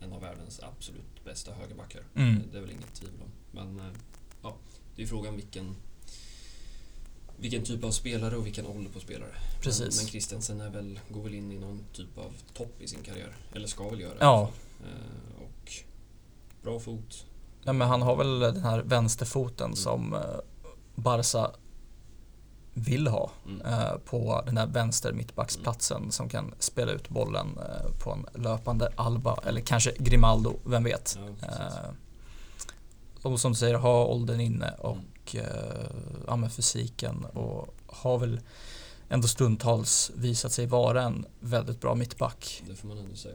S1: en av världens absolut bästa högerbackar.
S2: Mm.
S1: Eh, Det är väl inget tvivel om. Men eh, ja, det är frågan vilken, vilken typ av spelare och vilken ålder på spelare.
S2: Precis.
S1: men Christensen är väl, går väl in i någon typ av topp i sin karriär. Eller ska väl göra
S2: Ja.
S1: Eh, Och bra fot.
S2: Ja, men han har väl den här vänsterfoten
S1: Mm.
S2: som Barca vill ha
S1: Mm.
S2: eh, på den här vänster mittbacksplatsen som kan spela ut bollen eh, på en löpande Alba eller kanske Grimaldo, vem vet.
S1: Ja.
S2: Eh, och som du säger, ha åldern inne och eh, ja, men fysiken och har väl ändå stundtals visat sig vara en väldigt bra mittback.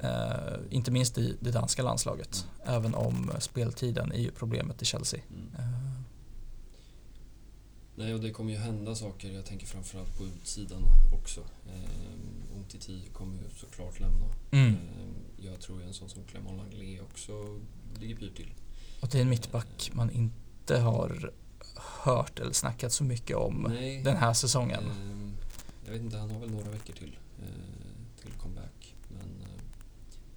S2: Eh, inte minst i det danska landslaget. Även om speltiden är ju problemet i Chelsea.
S1: Mm.
S2: Eh,
S1: Nej, och det kommer ju hända saker. Jag tänker framförallt på utsidan också. Eh, Umtiti kommer ju såklart lämna.
S2: mm.
S1: Eh, jag tror ju en sån som Clement Langlais också ligger pyrt till.
S2: Och det är en mittback man inte har hört eller snackat så mycket om
S1: Nej,
S2: den här säsongen.
S1: Ehm, jag vet inte, han har väl några veckor till eh, till comeback. Men eh,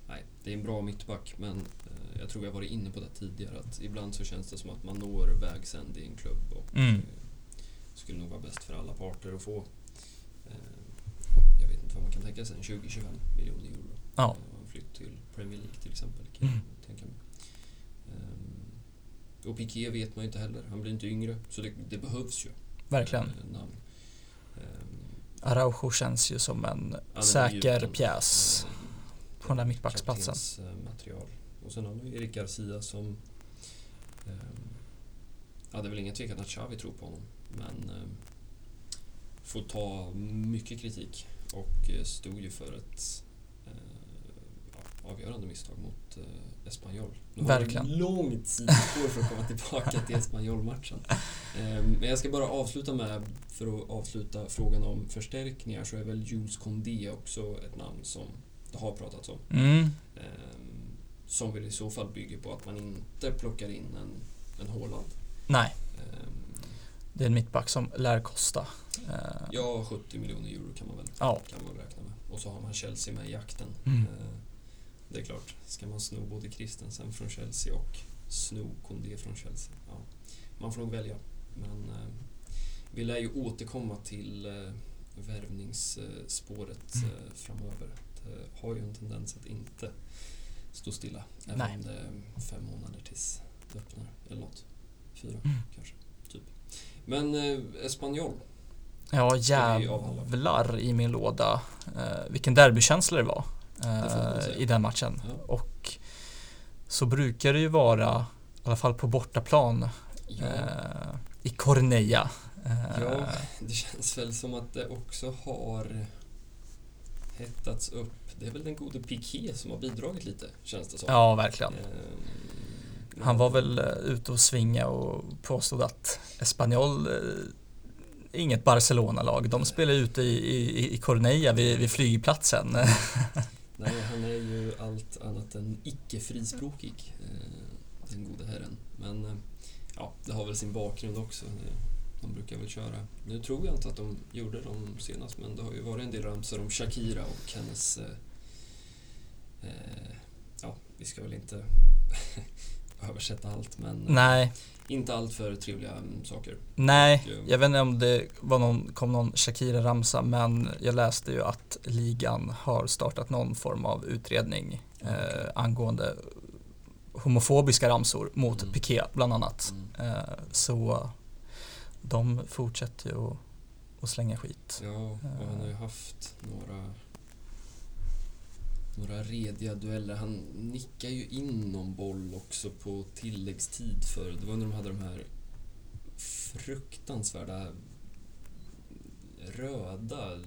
S1: nej, det är en bra mittback. Men eh, jag tror jag varit inne på det tidigare att ibland så känns det som att man når vägs ände i en klubb och
S2: Mm.
S1: Eh, skulle nog vara bäst för alla parter att få eh, jag vet inte vad man kan tänka sig, en 20-25 miljoner euro.
S2: Ja.
S1: Eh, en flytt till Premier League till exempel kan
S2: Mm.
S1: jag tänka mig. Ehm, och Piqué vet man ju inte heller, han blir inte yngre. Så det, det behövs ju
S2: Verkligen.
S1: eh, namn. Ehm,
S2: Araujo känns ju som en säker
S1: gjuten,
S2: pjäs.
S1: eh,
S2: på den där mittbacksplatsen.
S1: kaptensmaterial. Och sen har vi Erik Garcia som... ehm, ja, det är väl ingen tvekan att Xavi tror på honom. Men ehm, får ta mycket kritik och eh, stod ju för ett eh, avgörande misstag mot eh, Espanyol. Nu
S2: Verkligen.
S1: har det långt sidospår för att komma tillbaka till Espanyol-matchen. [LAUGHS] Eh, men jag ska bara avsluta med, för att avsluta frågan om förstärkningar, så är väl Jules Condé också ett namn som det har pratats om.
S2: Mm.
S1: Eh, som väl i så fall bygger på att man inte plockar in en, en Haaland.
S2: Nej,
S1: Eh,
S2: det är en mittback som lär kosta. Eh,
S1: ja, 70 miljoner euro kan man väl
S2: ja.
S1: kan man räkna med. Och så har man Chelsea med i jakten.
S2: Mm.
S1: Eh, Det är klart, ska man sno både Christensen från Chelsea och sno Kondé från Chelsea? Ja, man får nog välja. Men eh, vi lär ju återkomma till värvningsspåret
S2: Mm.
S1: framöver. Det har ju en tendens att inte stå stilla. Även
S2: Nej.
S1: om det är fem månader tills det öppnar. Eller något. Fyra
S2: Mm.
S1: kanske. Men eh, Espanyol.
S2: Ja, jävlar i min låda. Eh, vilken derbykänsla det var
S1: Det
S2: eh,
S1: säga.
S2: i den matchen.
S1: Ja.
S2: Och så brukar det ju vara, i alla fall på bortaplan,
S1: Ja.
S2: eh, i Corneilla. Eh,
S1: Ja, det känns väl som att det också har hettats upp. Det är väl den gode Piqué som har bidragit lite, känns det som.
S2: ja, verkligen. Han var väl eh, ute och svinga och påstod att Espanyol eh, inget Barcelona-lag. De spelar ute i, i, i Corneja vid, vid flygplatsen. [LAUGHS]
S1: Nej, han är ju allt annat än icke-frispråkig, eh, den gode herren. Men ja, det har väl sin bakgrund också. De brukar väl köra. Nu tror jag inte att de gjorde dem senast, men det har ju varit en del ramsor om Shakira och hennes... Eh, ja, vi ska väl inte översätta allt, men eh,
S2: Nej,
S1: inte allt för trevliga mm, saker.
S2: nej,
S1: Och, eh,
S2: jag vet inte om det var någon, kom någon Shakira-ramsa men jag läste ju att ligan har startat någon form av utredning eh, angående homofobiska ramsor mot
S1: Mm.
S2: Piqué bland annat.
S1: Mm.
S2: Eh, så de fortsätter ju att, att slänga skit.
S1: Ja, och han har ju haft några några rediga dueller. Han nickar ju in någon boll också på tilläggstid för det var när de hade de här fruktansvärda röda,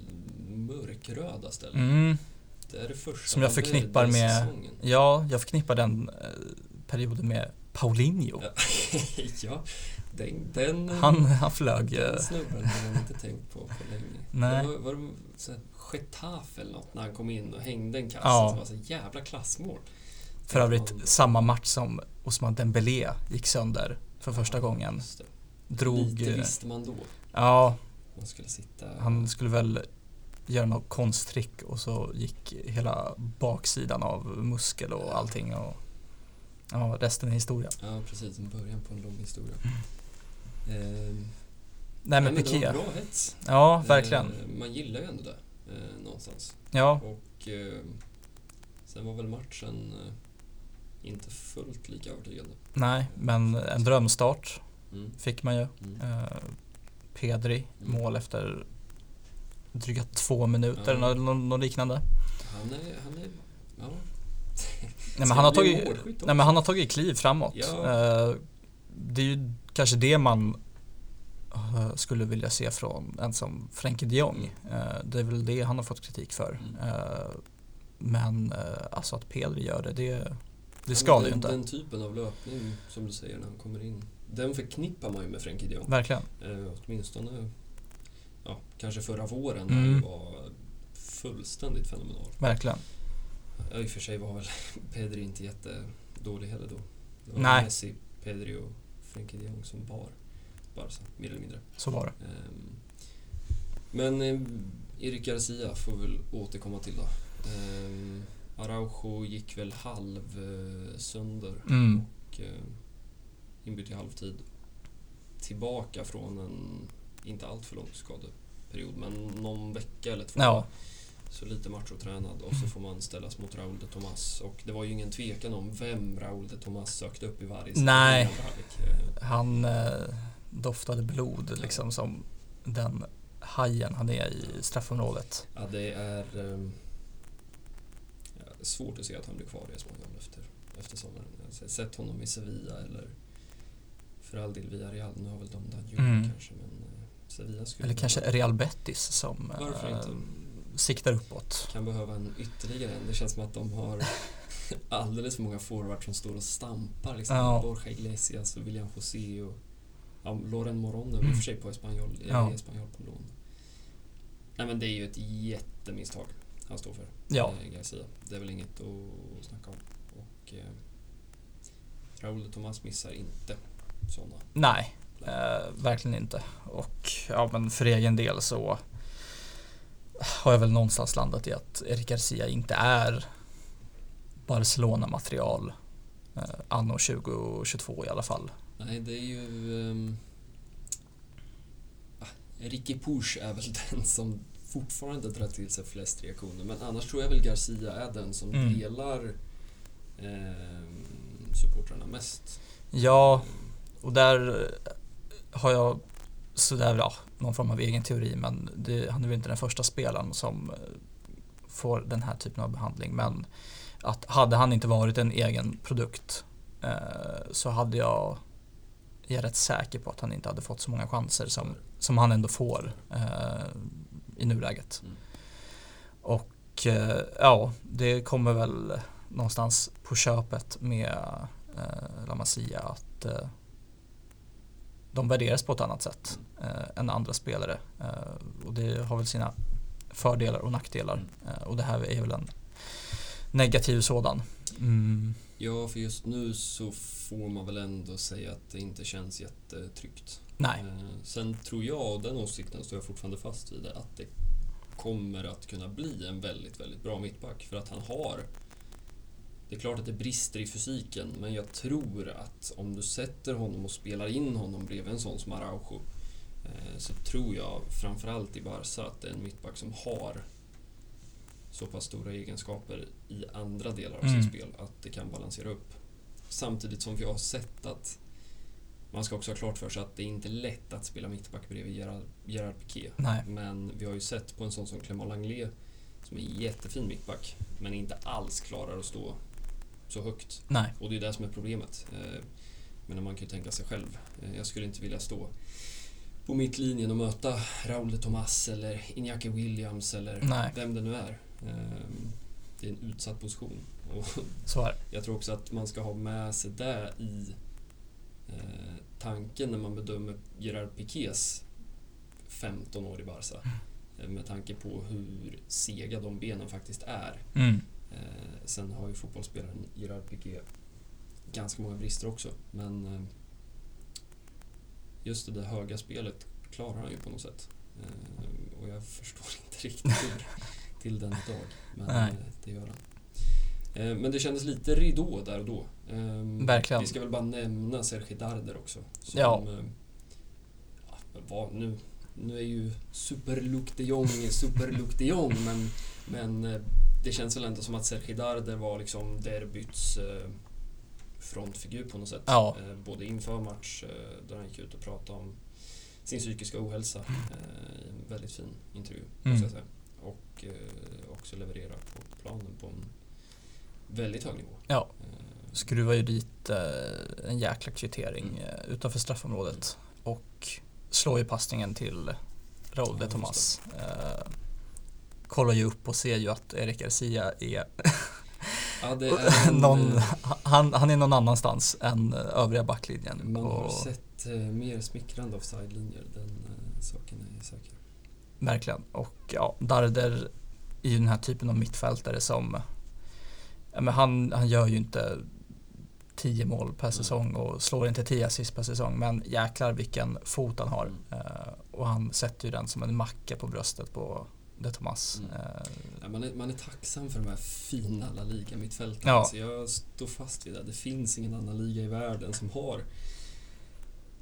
S1: mörkröda ställen.
S2: Mm.
S1: Det är det första
S2: Som jag förknippar med-
S1: säsongen.
S2: Ja, jag förknippar den eh, perioden med Paulinho. [LAUGHS]
S1: Ja. den, den,
S2: Han, han flög. eh,
S1: den snubben har man inte tänkt på på länge.
S2: Nej.
S1: Det var, var det så här Getafe eller något när han kom in och hängde en kasse
S2: Ja.
S1: som var så jävla klassmål.
S2: För övrigt
S1: Han-
S2: samma match som Osman Dembélé gick sönder för första
S1: Ja,
S2: gången. Drog...
S1: Lite
S2: eh,
S1: visste man då.
S2: Ja,
S1: Man skulle sitta...
S2: han skulle väl göra något konsttrick och så gick hela baksidan av muskel och allting och ja, resten är historia.
S1: Ja, precis. En början på en lång historia.
S2: Mm.
S1: Ehm,
S2: Nej men
S1: det var
S2: Piqué.
S1: bra hets.
S2: Ja, verkligen.
S1: Ehm, man gillar ju ändå det. Eh, någonstans.
S2: Ja,
S1: Och eh, sen var väl matchen eh, inte fullt lika övertygande.
S2: nej, men en drömstart
S1: Mm.
S2: fick man ju.
S1: Mm.
S2: Eh, Pedri,
S1: Mm.
S2: mål efter dryga två minuter
S1: Ja.
S2: eller något liknande.
S1: Han är... Han är ja.
S2: Nej, men han, har tagit, nej men han har tagit kliv framåt.
S1: Ja.
S2: Eh, det är ju kanske det man eh, skulle vilja se från en som Frenkie de Jong. Eh, det är väl det han har fått kritik för.
S1: Mm.
S2: Men alltså att Pedri gör det, det, det ska det ju inte.
S1: Den typen av löpning, som du säger, när han kommer in. Den förknippar man ju med Frenkie de Jong.
S2: Verkligen.
S1: Åtminstone ja, kanske förra våren
S2: Mm.
S1: när han var fullständigt fenomenal.
S2: Verkligen.
S1: Ja, I och för sig var väl [LAUGHS] Pedri inte jättedålig heller då. Det var
S2: Nej.
S1: Messi, Pedri och Frenkie de Jong som bar Barca, mer eller mindre.
S2: Så var det.
S1: Ehm, Men eh, Erik Garcia får vi väl återkomma till då. Ehm, Araujo gick väl halv eh, sönder
S2: Mm.
S1: och eh, inbytt i halvtid. Tillbaka från en inte allt för lång skadeperiod, men någon vecka eller två.
S2: Ja.
S1: Så lite machotränad och så får man ställas mot Raúl de Tomas. Och det var ju ingen tvekan om vem Raúl de Tomas sökte upp i varje
S2: Nej.
S1: Eh,
S2: Han eh, doftade blod liksom som den hajen han är i straffområdet.
S1: Ja, det är ja, svårt att se att han blir kvar i Espanyol efter, efter sommaren. Jag har sett honom i Sevilla eller för all del Villarreal. Nu har väl de Danjuma
S2: Mm.
S1: kanske, men eh, Sevilla skulle...
S2: Eller kanske Real Betis som
S1: Varför
S2: eh,
S1: inte?
S2: Siktar uppåt.
S1: Kan behöva en ytterligare en. Det känns som att de har [LAUGHS] alldeles för många forwards som står och stampar. Liksom.
S2: Ja.
S1: Borja Iglesias och William José och ja, Loren Moron är i och för sig på Espanyol,
S2: Ja.
S1: ja. Espanyol på lån. Nej men det är ju ett jättemisstag han står för.
S2: Ja.
S1: eh, Garcia. Det är väl inget att snacka om. Och eh, Raúl de Tomas missar inte sådana.
S2: Nej, eh, verkligen inte. Och ja, men för egen del så har jag väl någonstans landat i att Erik Garcia inte är Barcelona-material eh, anno 2022 i alla fall.
S1: Nej, det är ju... Um, Ricky Push är väl [LAUGHS] den som fortfarande drar till sig flest reaktioner. Men annars tror jag väl Garcia är den som
S2: Mm.
S1: delar um, supportrarna mest.
S2: Ja, och där eh, har jag sådär, ja, någon form av egen teori men det, han är väl inte den första spelaren som eh, får den här typen av behandling. Men att hade han inte varit en egen produkt eh, så hade jag, jag är rätt säker på att han inte hade fått så många chanser som, som han ändå får eh, i nuläget.
S1: Mm.
S2: Och eh, ja, det kommer väl någonstans på köpet med eh, La Masia att eh, de värderas på ett annat sätt eh, än andra spelare. Eh, och det har väl sina fördelar och nackdelar. Eh, och det här är väl en negativ sådan. Mm,
S1: Ja, för just nu så får man väl ändå säga att det inte känns jättetryggt.
S2: nej,
S1: Eh, Sen tror jag, och den åsikten står jag fortfarande fast vid, det, att det kommer att kunna bli en väldigt, väldigt bra mittback. För att han har... Det är klart att det brister i fysiken, men jag tror att om du sätter honom och spelar in honom bredvid en sån som Araujo eh, så tror jag framförallt i Barca att det är en mittback som har så pass stora egenskaper i andra delar av
S2: Mm.
S1: sitt spel att det kan balansera upp. Samtidigt som vi har sett att man ska också ha klart för sig att det är inte lätt att spela mittback bredvid Gerard, Gerard Piqué.
S2: nej,
S1: Men vi har ju sett på en sån som Clément Langlais som är jättefin mittback men inte alls klarar att stå så högt.
S2: nej,
S1: Och det är det som är problemet. Eh, Men man kan ju tänka sig själv. Eh, Jag skulle inte vilja stå på mittlinjen och möta Raúl de Tomas eller Iñaki Williams eller
S2: Nej.
S1: vem det nu är. Eh, Det är en utsatt position. Och [LAUGHS] jag tror också att man ska ha med sig det i eh, tanken när man bedömer Gerard Piqués 15 år i Barca. Eh, Med tanke på hur sega de benen faktiskt är.
S2: Mm,
S1: Eh, sen har ju fotbollsspelaren Gerard Piqué ganska många brister också. Men eh, just det där höga spelet klarar han ju på något sätt. Eh, och jag förstår [LAUGHS] inte riktigt hur till den dag. Men
S2: Nej.
S1: eh, det gör han. Eh, men det kändes lite ridå där och då. Eh,
S2: Verkligen.
S1: Vi ska väl bara nämna Sergi Darder också. Som,
S2: Ja.
S1: vad, nu, nu är ju Super Luke de Jong Super Luke de Jong men, men det känns väl ändå som att Sergi Darder var liksom derbyts eh, frontfigur på något sätt.
S2: Ja.
S1: Eh, både inför match, eh, där han gick ut och pratade om sin psykiska ohälsa i en väldigt fin intervju,
S2: Mm.
S1: måste jag säga. Och också leverera på planen på en väldigt hög nivå.
S2: Ja. Skruvar ju dit en jäkla kvittering
S1: Mm.
S2: utanför straffområdet och slår ju passningen till Raúl
S1: Ja,
S2: de Tomas. Eh, kollar ju upp och ser ju att Erik Garcia är [LAUGHS]
S1: ja, [LAUGHS] är en,
S2: någon,
S1: eh,
S2: han, han är någon annanstans än eh, övriga backlinjen.
S1: Man har
S2: och,
S1: sett eh, mer smickrande offside-linjer, den saken är säker.
S2: Verkligen. Och ja, Darder är ju den här typen av mittfältare som ja, men han, han gör ju inte 10 mål per säsong och slår inte 10 assist per säsong men jäklar vilken fot han har.
S1: Mm.
S2: Eh, och han sätter ju den som en macka på bröstet på De Tomas.
S1: Mm.
S2: Eh,
S1: Ja, man, är, man är tacksam för de här fina La Liga-mittfältarna.
S2: Ja.
S1: Alltså jag står fast vid det. Det finns ingen annan liga i världen som har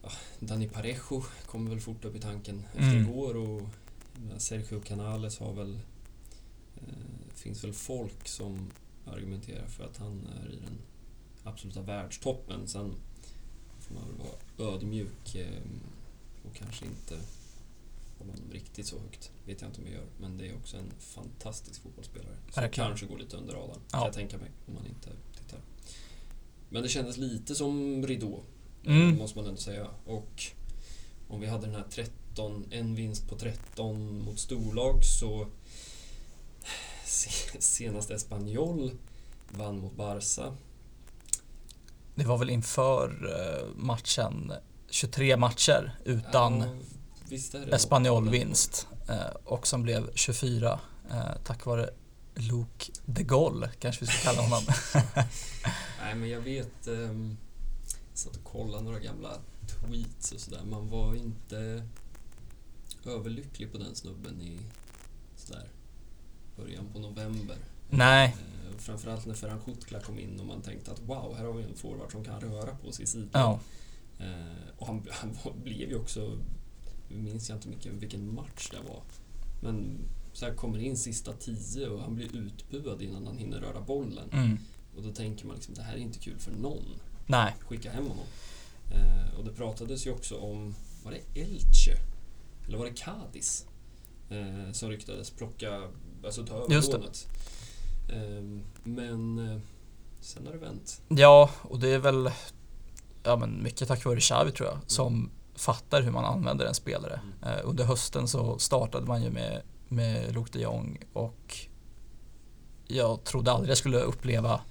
S1: ja, Dani Parejo kommer väl fort upp i tanken efter
S2: Mm.
S1: igår och Sergio Canales har väl eh, finns väl folk som argumenterar för att han är i den absoluta världstoppen. Sen får man väl vara ödmjuk eh, och kanske inte hålla honom riktigt så högt. vet jag inte om jag gör. Men det är också en fantastisk fotbollsspelare. Som
S2: Verkligen.
S1: kanske går lite under radarn,
S2: Ja.
S1: kan jag tänka mig, om man inte tittar. Men det kändes lite som ridå, eh,
S2: Mm.
S1: måste man ändå säga. Och om vi hade den här 13, en vinst på 13 mot storlag så [SIGHS] senast Espanyol vann mot Barca.
S2: Det var väl inför eh, matchen 23 matcher utan ja, Espanyol-vinst eh, och som blev 24 tack vare Luke de Gaulle kanske vi ska kalla honom. [LAUGHS] [LAUGHS]
S1: Nej men jag vet, um, jag satt och kollade några gamla tweets och sådär. Man var inte överlycklig på den snubben i sådär början på november.
S2: Nej.
S1: Eh, framförallt när Ferran Schutkla kom in och man tänkte att wow, här har vi en forward som kan röra på sig i sidled.
S2: Ja.
S1: Eh, och han, han blev ju också, minns jag inte mycket vilken match det var, men så här kommer in sista tio och han blir utbuad innan han hinner röra bollen.
S2: Mm.
S1: Och då tänker man liksom, det här är inte kul för någon.
S2: Nej.
S1: Skicka hem honom. Eh, och det pratades ju också om, var det Elche? Eller var det Cadiz? Eh, som ryktades plocka, alltså ta över lånet. Eh, men sen har det vänt.
S2: Ja, och det är väl ja, men mycket tack vare Xavi tror jag, som mm. Fattar hur man använder en spelare. Mm. Eh, under hösten så startade man ju med, med Luke de Jong och jag trodde aldrig jag skulle uppleva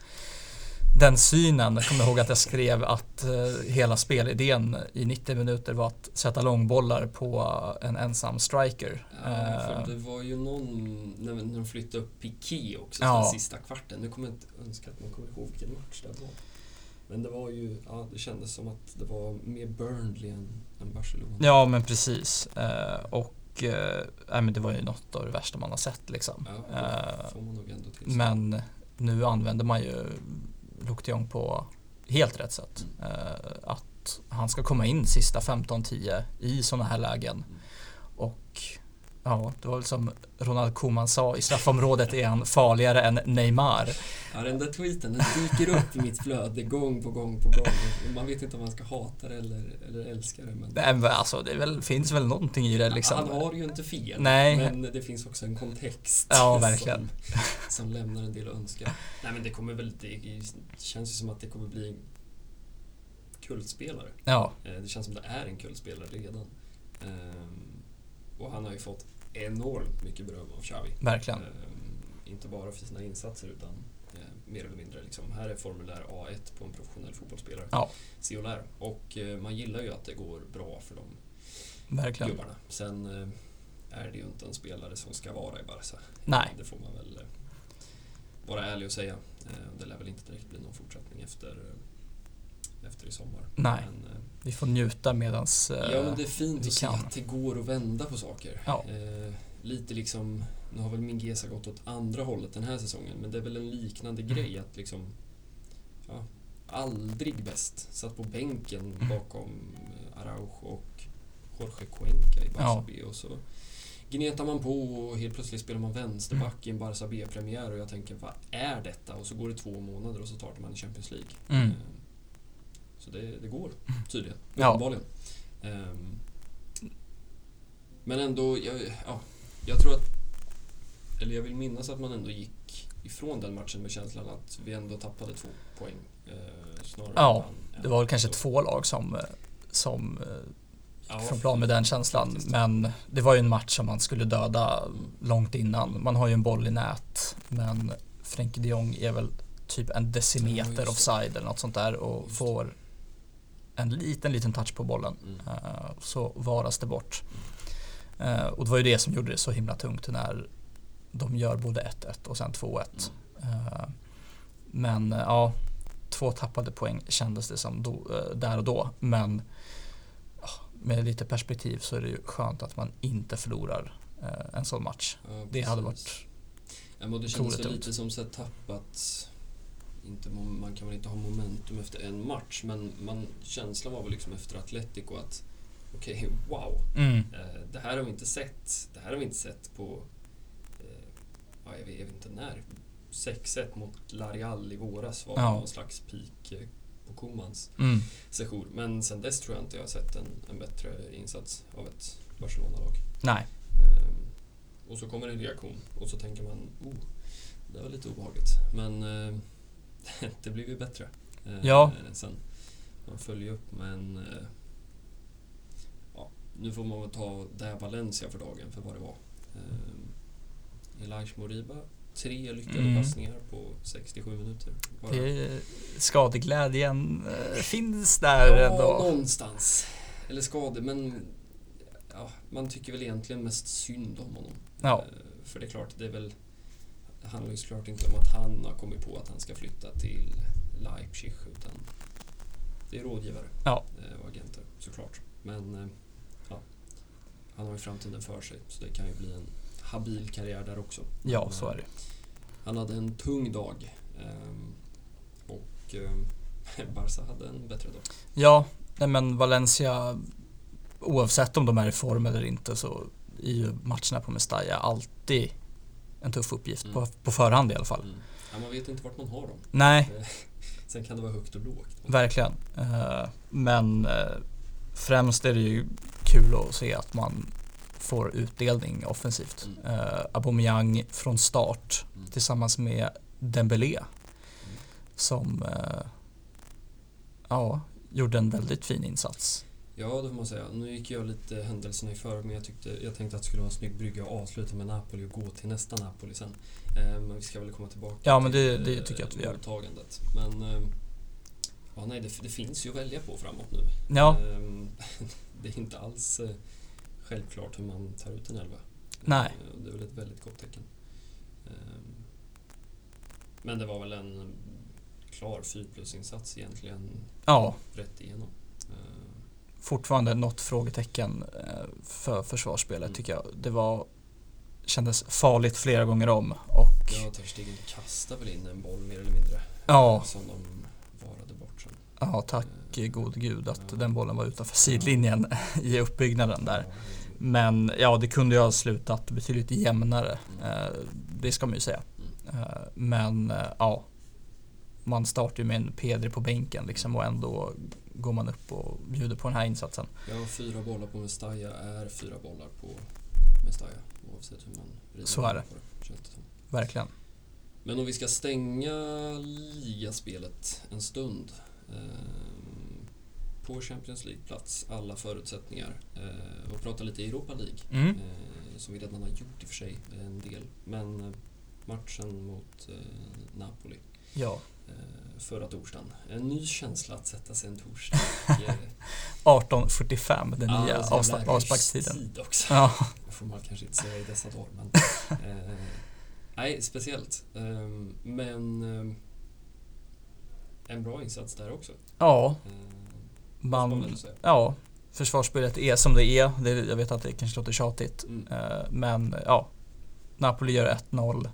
S2: den synen. Jag kommer ihåg att jag skrev att uh, hela spelidén i 90 minuter var att sätta långbollar på en ensam striker.
S1: Ja, för uh, det var ju någon, när, de flyttade upp Piqué också, ja. sista kvarten. Nu kommer jag inte önska att man kommer ihåg vilken match det var. Men det var ju, ja det kändes som att det var mer Burnley än, än Barcelona.
S2: Ja men precis. och äh, men det var ju något av det värsta man har sett liksom.
S1: Ja, till
S2: Men nu använder man ju Luke de på helt rätt sätt. Mm. att han ska komma in sista 15-10 i sådana här lägen. Mm. Och ja, det var väl som Ronald Koeman sa, i straffområdet är han farligare än Neymar.
S1: Ja, den där tweeten den dyker upp i mitt flöde gång på gång på gång. Man vet inte om man ska hata det eller, eller älska det. Men...
S2: Nej, men alltså det väl, finns väl någonting i det liksom.
S1: Han har ju inte fel.
S2: Nej.
S1: Men det finns också en kontext.
S2: Ja, verkligen.
S1: Som, som lämnar en del att önska. Nej, men det kommer väl, det känns ju som att det kommer bli en kultspelare.
S2: Ja.
S1: Eh, det känns som att det är en kultspelare redan. Ehm, och han har ju fått enormt mycket beröm av Xavi.
S2: Verkligen.
S1: Eh, inte bara för sina insatser utan eh, mer eller mindre. Liksom. Här är formulär A1 på en professionell fotbollsspelare.
S2: Ja.
S1: Se och lär. Och eh, man gillar ju att det går bra för de
S2: Verkligen.
S1: gubbarna. Sen eh, är det ju inte en spelare som ska vara i Barca.
S2: Nej.
S1: Det får man väl eh, vara ärlig och säga. Eh, det lär väl inte direkt bli någon fortsättning efter efter i sommar.
S2: Nej, men, vi får njuta medans
S1: eh, Ja, men det är fint att se att det går att vända på saker.
S2: Ja.
S1: Eh, lite liksom, nu har väl min Gesa gått åt andra hållet den här säsongen, men det är väl en liknande mm. grej att liksom, ja, aldrig bäst. Satt på bänken mm. bakom eh, Araujo och Jorge Cuenca i Barça ja. och så gnetar man på och helt plötsligt spelar man vänsterback i en Barça B-premiär och jag tänker vad är detta? Och så går det två månader och så startar man i Champions League.
S2: Mm.
S1: Så det, det går tydligen, [LAUGHS] uppenbarligen. Ja. Um, men ändå, jag, ja, jag tror att... Eller jag vill minnas att man ändå gick ifrån den matchen med känslan att vi ändå tappade två poäng. Eh, snarare
S2: ja, än, det var väl kanske så. två lag som, som eh, ja, från plan med den känslan. Men det var ju en match som man skulle döda mm. långt innan. Man har ju en boll i nät, men Frenkie de Jong är väl typ en decimeter ja, offside eller något sånt där och får en liten, liten touch på bollen. Uh, så varas det bort. Uh, och det var ju det som gjorde det så himla tungt när de gör både 1-1 och sen 2-1. Mm. Uh, men ja, två tappade poäng kändes det som då, där och då. Men med lite perspektiv så är det ju skönt att man inte förlorar en sån match. Ja, det hade varit
S1: ja, men Det känns lite som så tappat inte, man kan väl inte ha momentum efter en match, men man, känslan var väl liksom efter Atletico att okej, okay, [LAUGHS] wow.
S2: Mm.
S1: Eh, det här har vi inte sett. Det här har vi inte sett på, eh, ja, jag, vet, jag vet inte när. 6-1 mot Larial i våras var ja. någon slags peak eh, på Komans
S2: mm.
S1: session. Men sen dess tror jag inte jag har sett en, en bättre insats av ett Barcelona-lag.
S2: Nej.
S1: Eh, och så kommer en reaktion och så tänker man, oh, det var lite obehagligt. Men eh, [LAUGHS] det blev ju bättre.
S2: Eh, ja.
S1: Sen. Man följer upp men eh, ja, nu får man väl ta det Valencia för dagen för vad det var. Eh, Elijah Moriba tre lyckade
S2: Mm.
S1: passningar på 67 minuter. Bara.
S2: Det är, skadeglädjen finns där
S1: ja,
S2: ändå.
S1: någonstans. Eller skador, men ja, man tycker väl egentligen mest synd om honom.
S2: Ja.
S1: För det är klart, det är väl det handlar ju såklart inte om att han har kommit på att han ska flytta till Leipzig utan det är rådgivare
S2: Ja.
S1: eh, och agenter såklart. Men eh, ja, han har ju framtiden för sig så det kan ju bli en habil karriär där också.
S2: Ja, så
S1: eh,
S2: är det.
S1: Han hade en tung dag och eh, [LAUGHS] Barca hade en bättre dag.
S2: Ja, men Valencia, oavsett om de är i form eller inte så är ju matcherna på Mestalla alltid en tuff uppgift,
S1: Mm.
S2: på, på förhand i alla fall.
S1: Mm. Ja, man vet inte vart man har dem.
S2: Nej, [LAUGHS]
S1: Sen kan det vara högt och lågt.
S2: verkligen. Eh, Men eh, främst är det ju kul att se att man får utdelning offensivt.
S1: Mm.
S2: Eh, Aubameyang från start
S1: Mm.
S2: tillsammans med Dembélé som eh, ja, gjorde en väldigt fin insats.
S1: Ja, det får man säga. Nu gick jag lite händelserna i förväg men jag, tyckte, jag tänkte att det skulle vara en snygg brygga att avsluta med Napoli och gå till nästa Napoli sen. Eh, men vi ska väl komma tillbaka
S2: Ja, men
S1: till
S2: det- det
S1: eh,
S2: tycker jag att vi gör.
S1: mottagandet. Men eh, ja, nej, det, det finns ju att välja på framåt nu.
S2: Ja,
S1: Eh, [LAUGHS] det är inte alls eh, självklart hur man tar ut en elva.
S2: Nej.
S1: Eh, Det är väl ett väldigt gott tecken. Eh, Men det var väl en klar 4 plus-insats egentligen
S2: ja,
S1: rätt igenom. Eh,
S2: fortfarande något frågetecken eh, för försvarsspelet
S1: Mm.
S2: tycker jag. Det var kändes farligt flera gånger om och
S1: Ja, Ter Stegen kastade väl in en boll mer eller mindre.
S2: ja,
S1: Som de varade bort sen.
S2: ja tack gode gud att
S1: Ja.
S2: den bollen var utanför sidlinjen [LAUGHS] i uppbyggnaden där. Men ja, det kunde ju ha slutat betydligt jämnare.
S1: Mm.
S2: Eh, det ska man ju säga.
S1: Mm.
S2: Eh, men eh, ja, man startar ju med en Pedri på bänken liksom och ändå går man upp och bjuder på den här insatsen.
S1: Ja, fyra bollar på Mestalla är fyra bollar på Mestalla. Oavsett hur man vrider
S2: Så är
S1: vänder på det. Känns det som.
S2: Verkligen.
S1: Men om vi ska stänga ligaspelet en stund. Eh, på Champions League-plats, alla förutsättningar. Eh, och prata lite Europa League.
S2: Mm.
S1: Eh, som vi redan har gjort i och för sig, en del. Men eh, matchen mot eh, Napoli
S2: Ja,
S1: förra torsdagen. En ny känsla att sätta sig en torsdag. [LAUGHS] Eh,
S2: 18.45 den
S1: ja,
S2: nya avspa- avsparkstiden.
S1: också.
S2: Ja,
S1: Det får man kanske inte säga i dessa dagar. Men, [LAUGHS] eh, nej, speciellt. Eh, men eh, en bra insats där också.
S2: ja,
S1: Eh, får man
S2: ja, försvarsspelet är som det är. Det, jag vet att det kanske låter tjatigt.
S1: Mm.
S2: Eh, men ja, Napoli gör 1-0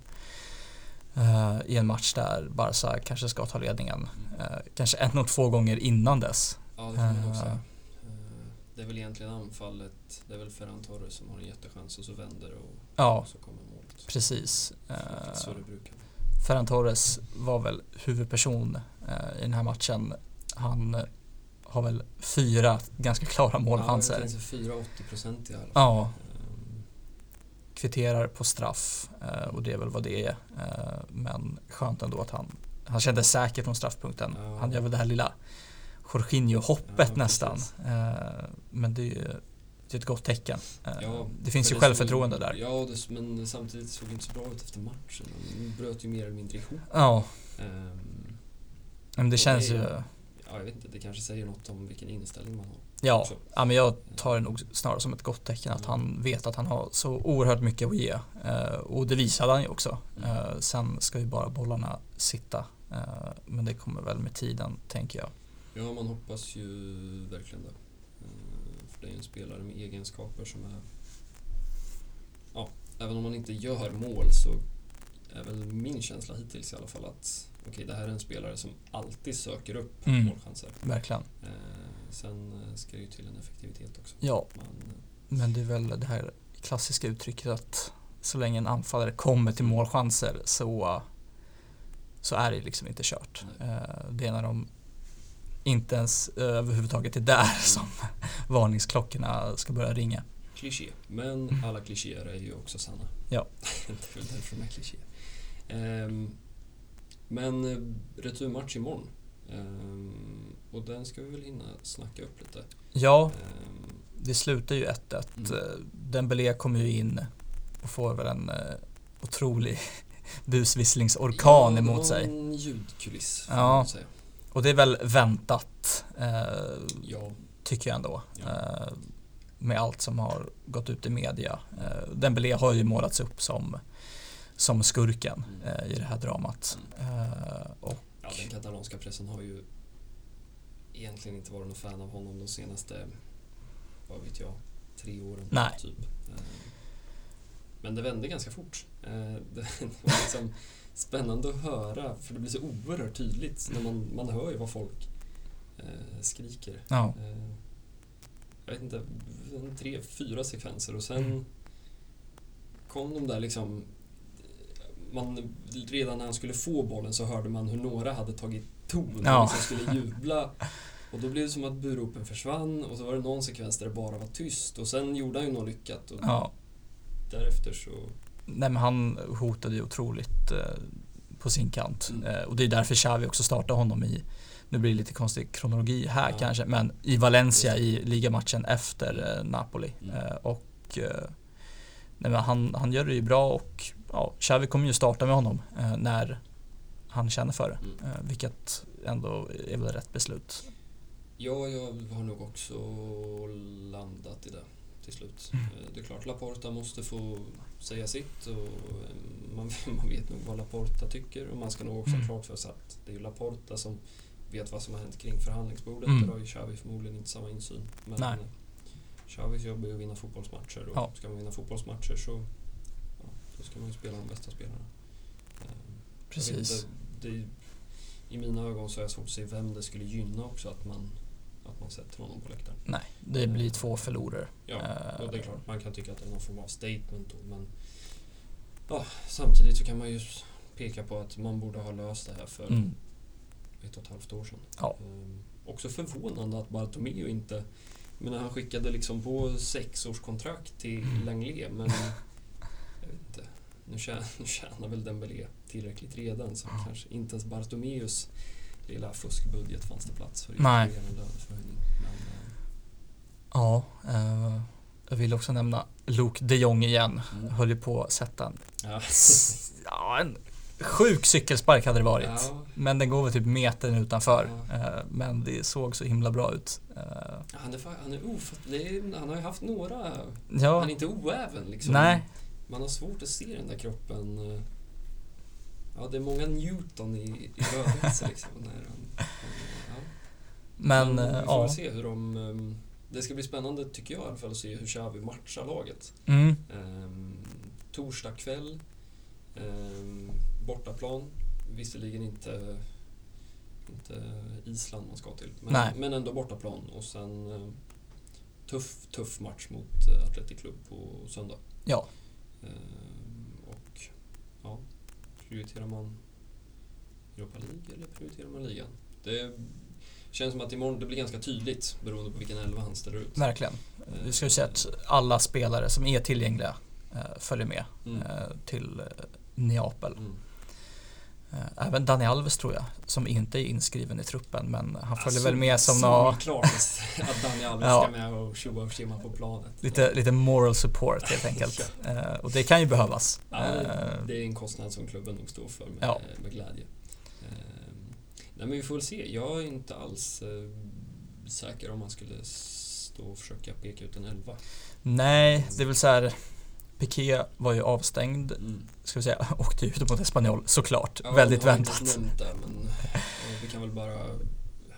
S2: eh, i en match där Barca kanske ska ta ledningen. Eh, kanske en och två gånger innan dess.
S1: Ja, det får man säga. Eh, Det är väl egentligen anfallet. Det är väl Ferran Torres som har en jättechans och så vänder och,
S2: Ja,
S1: och så kommer målet.
S2: precis.
S1: Så det brukar.
S2: Ferran Torres var väl huvudperson i den här matchen. Han har väl fyra ganska klara målchanser.
S1: Ja, finns 4-80 procent i alla fall.
S2: Ja, kvitterar på straff eh, och det är väl vad det är. Eh, men skönt ändå att han, han kände säker från straffpunkten.
S1: Ja.
S2: Han gör väl det här lilla Jorginho-hoppet
S1: Ja,
S2: nästan. Eh, men det är ju det är ett gott tecken.
S1: Ja,
S2: det finns ju
S1: det
S2: självförtroende
S1: såg,
S2: där.
S1: Ja, det, men samtidigt såg det inte så bra ut efter matchen. De bröt ju mer eller mindre ihop.
S2: Ja,
S1: Ehm,
S2: men det känns
S1: det
S2: ju...
S1: ja, jag vet inte, det kanske säger något om vilken inställning man har.
S2: Ja, ja, men jag tar det nog snarare som ett gott tecken att han vet att han har så oerhört mycket att ge. Eh, och det visade han ju också.
S1: Mm.
S2: Eh, sen ska ju bara bollarna sitta. Eh, men det kommer väl med tiden, tänker jag.
S1: Ja, man hoppas ju verkligen det. För det är ju en spelare med egenskaper som är... Ja, även om man inte gör mål så är väl min känsla hittills i alla fall att okej, det här är en spelare som alltid söker upp
S2: Mm.
S1: målchanser.
S2: Verkligen.
S1: Ehm, sen eh, ska det ju till en effektivitet också.
S2: Ja,
S1: Man,
S2: men det är väl det här klassiska uttrycket att så länge en anfallare kommer till målchanser så, så är det liksom inte kört.
S1: Nej.
S2: Eh, det är när de inte ens eh, överhuvudtaget är där som varningsklockorna ska börja ringa.
S1: kliché. Men
S2: Mm.
S1: alla klichéer är ju också sanna.
S2: Ja. [LAUGHS]
S1: det är väl därför de är klichéer. Ehm, men eh, returmatch imorgon. Ehm, och den ska vi väl hinna snacka upp lite.
S2: Ja,
S1: Ehm,
S2: det slutar ju 1-1.
S1: Mm.
S2: Eh, Dembélé kommer ju in och får väl en eh, otrolig [LAUGHS] busvisslingsorkan
S1: ja,
S2: emot sig.
S1: en ljudkuliss.
S2: Ja. Och det är väl väntat, eh,
S1: Ja,
S2: tycker jag ändå.
S1: Ja.
S2: Eh, med allt som har gått ut i media. Eh, Dembélé har ju målats upp som, som skurken
S1: Mm.
S2: i det här dramat. Eh, och
S1: ja, den katalanska pressen har ju egentligen inte varit någon fan av honom de senaste, vad vet jag, tre åren.
S2: Nej.
S1: Typ. Eh, Men det vände ganska fort. Eh, [LAUGHS] Det var liksom spännande att höra, för det blir så oerhört tydligt när man, man hör ju vad folk eh, skriker.
S2: ja,
S1: Jag vet inte, tre, fyra sekvenser och sen
S2: Mm.
S1: kom de där liksom man, redan när han skulle få bollen så hörde man hur några hade tagit ton
S2: Ja.
S1: och liksom skulle jubla. Och då blev det som att buropen försvann och så var det någon sekvens där det bara var tyst och sen gjorde han ju något lyckat och
S2: ja.
S1: därefter så...
S2: Nej men han hotade ju otroligt eh, på sin kant.
S1: Mm.
S2: Eh, och det är därför Xavi också startade honom i, nu blir det lite konstig kronologi här
S1: Ja.
S2: kanske, men i Valencia i ligamatchen efter eh, Napoli.
S1: Mm.
S2: Eh, och eh, nej, men han, han gör det ju bra och ja, Xavi kommer ju starta med honom eh, när han känner för det.
S1: Mm.
S2: Eh, vilket ändå är väl rätt beslut.
S1: Ja, jag har nog också landat i det till slut.
S2: Mm.
S1: Eh, Det är klart, Laporta måste få säga sitt och eh, man, [LAUGHS] man vet nog vad Laporta tycker och man ska nog också ha
S2: Mm.
S1: klart för sig att det är ju Laporta som vet vad som har hänt kring förhandlingsbordet.
S2: Mm.
S1: Där har ju Xavi förmodligen inte samma insyn. Men
S2: Nej.
S1: eh, Xavis jobb är att vinna fotbollsmatcher och
S2: Ja.
S1: ska man vinna fotbollsmatcher så då ska man ju spela de bästa spelarna. Eh,
S2: Precis.
S1: inte, det, I mina ögon så är jag svårt att se vem det skulle gynna också att man, att man sätter honom på läktaren.
S2: Nej, det blir två förlorare.
S1: Ja,
S2: Eh,
S1: och det är klart man kan tycka att det är någon form av statement då, men ja, samtidigt så kan man ju peka på att man borde ha löst det här för
S2: Mm.
S1: ett och ett halvt år sedan.
S2: Ja.
S1: Ehm, också förvånande att Bartomeu inte men han skickade liksom på sexårskontrakt till
S2: Mm. [LAUGHS]
S1: Langley men. Nu tjänar, nu tjänar väl Dembélé tillräckligt redan så
S2: Ja.
S1: kanske inte ens Bartomeus lilla fuskbudget fanns det plats för
S2: Nej.
S1: löneförhöjning. Eh,
S2: Ja, eh, jag vill också nämna Luke de Jong igen.
S1: Mm.
S2: Höll ju på att sätta en,
S1: ja.
S2: ja, en sjuk cykelspark hade det varit.
S1: Ja.
S2: Men den går väl typ metern utanför.
S1: Ja.
S2: Eh, men det såg så himla bra ut. Eh,
S1: Han är, han är ofatt, är, han har ju haft några,
S2: ja,
S1: han är inte oäven liksom.
S2: nej,
S1: Man har svårt att se den där kroppen. eh, Ja, det är många Newton i, i rörelse [LAUGHS] liksom. När han, han, ja.
S2: men
S1: vi
S2: eh,
S1: får
S2: ja.
S1: se hur de... ehm, Det ska bli spännande tycker jag i alla fall att se hur Xavi matchar laget.
S2: Mm,
S1: Um, torsdag kväll. ehm, bortaplan. Visserligen inte, inte Island man ska till. Men,
S2: Nej.
S1: men ändå bortaplan. Och sen eh, tuff, tuff match mot Athletic Club på söndag.
S2: ja,
S1: Ehm, och ja, prioriterar man Europa League eller prioriterar man ligan? Det känns som att imorgon det blir ganska tydligt beroende på vilken elva han ställer ut.
S2: verkligen. Vi ska ju se att alla spelare som är tillgängliga eh, följer med
S1: Mm.
S2: eh, till eh, Neapel.
S1: Mm.
S2: Eh, Även Dani Alves tror jag, som inte är inskriven i truppen men han följer
S1: Alltså,
S2: väl med som någon
S1: Solklart [LAUGHS] att Daniel Alves
S2: Ja.
S1: ska med och tjoa och tjimma på planet.
S2: lite, lite moral support helt enkelt. Eh, och det kan ju behövas.
S1: Ja,
S2: Eh,
S1: det är en kostnad som klubben nog står för med,
S2: Ja.
S1: med glädje. Ehm, nej, men vi får väl se. Jag är inte alls eh, säker om man skulle stå och försöka peka ut en elva.
S2: nej, det är väl så här. Piqué var ju avstängd,
S1: Mm.
S2: ska vi säga, [LAUGHS] åkte ut mot Espanyol såklart.
S1: Ja,
S2: Väldigt
S1: har inte
S2: väntat.
S1: det, men eh, vi kan väl bara... ja,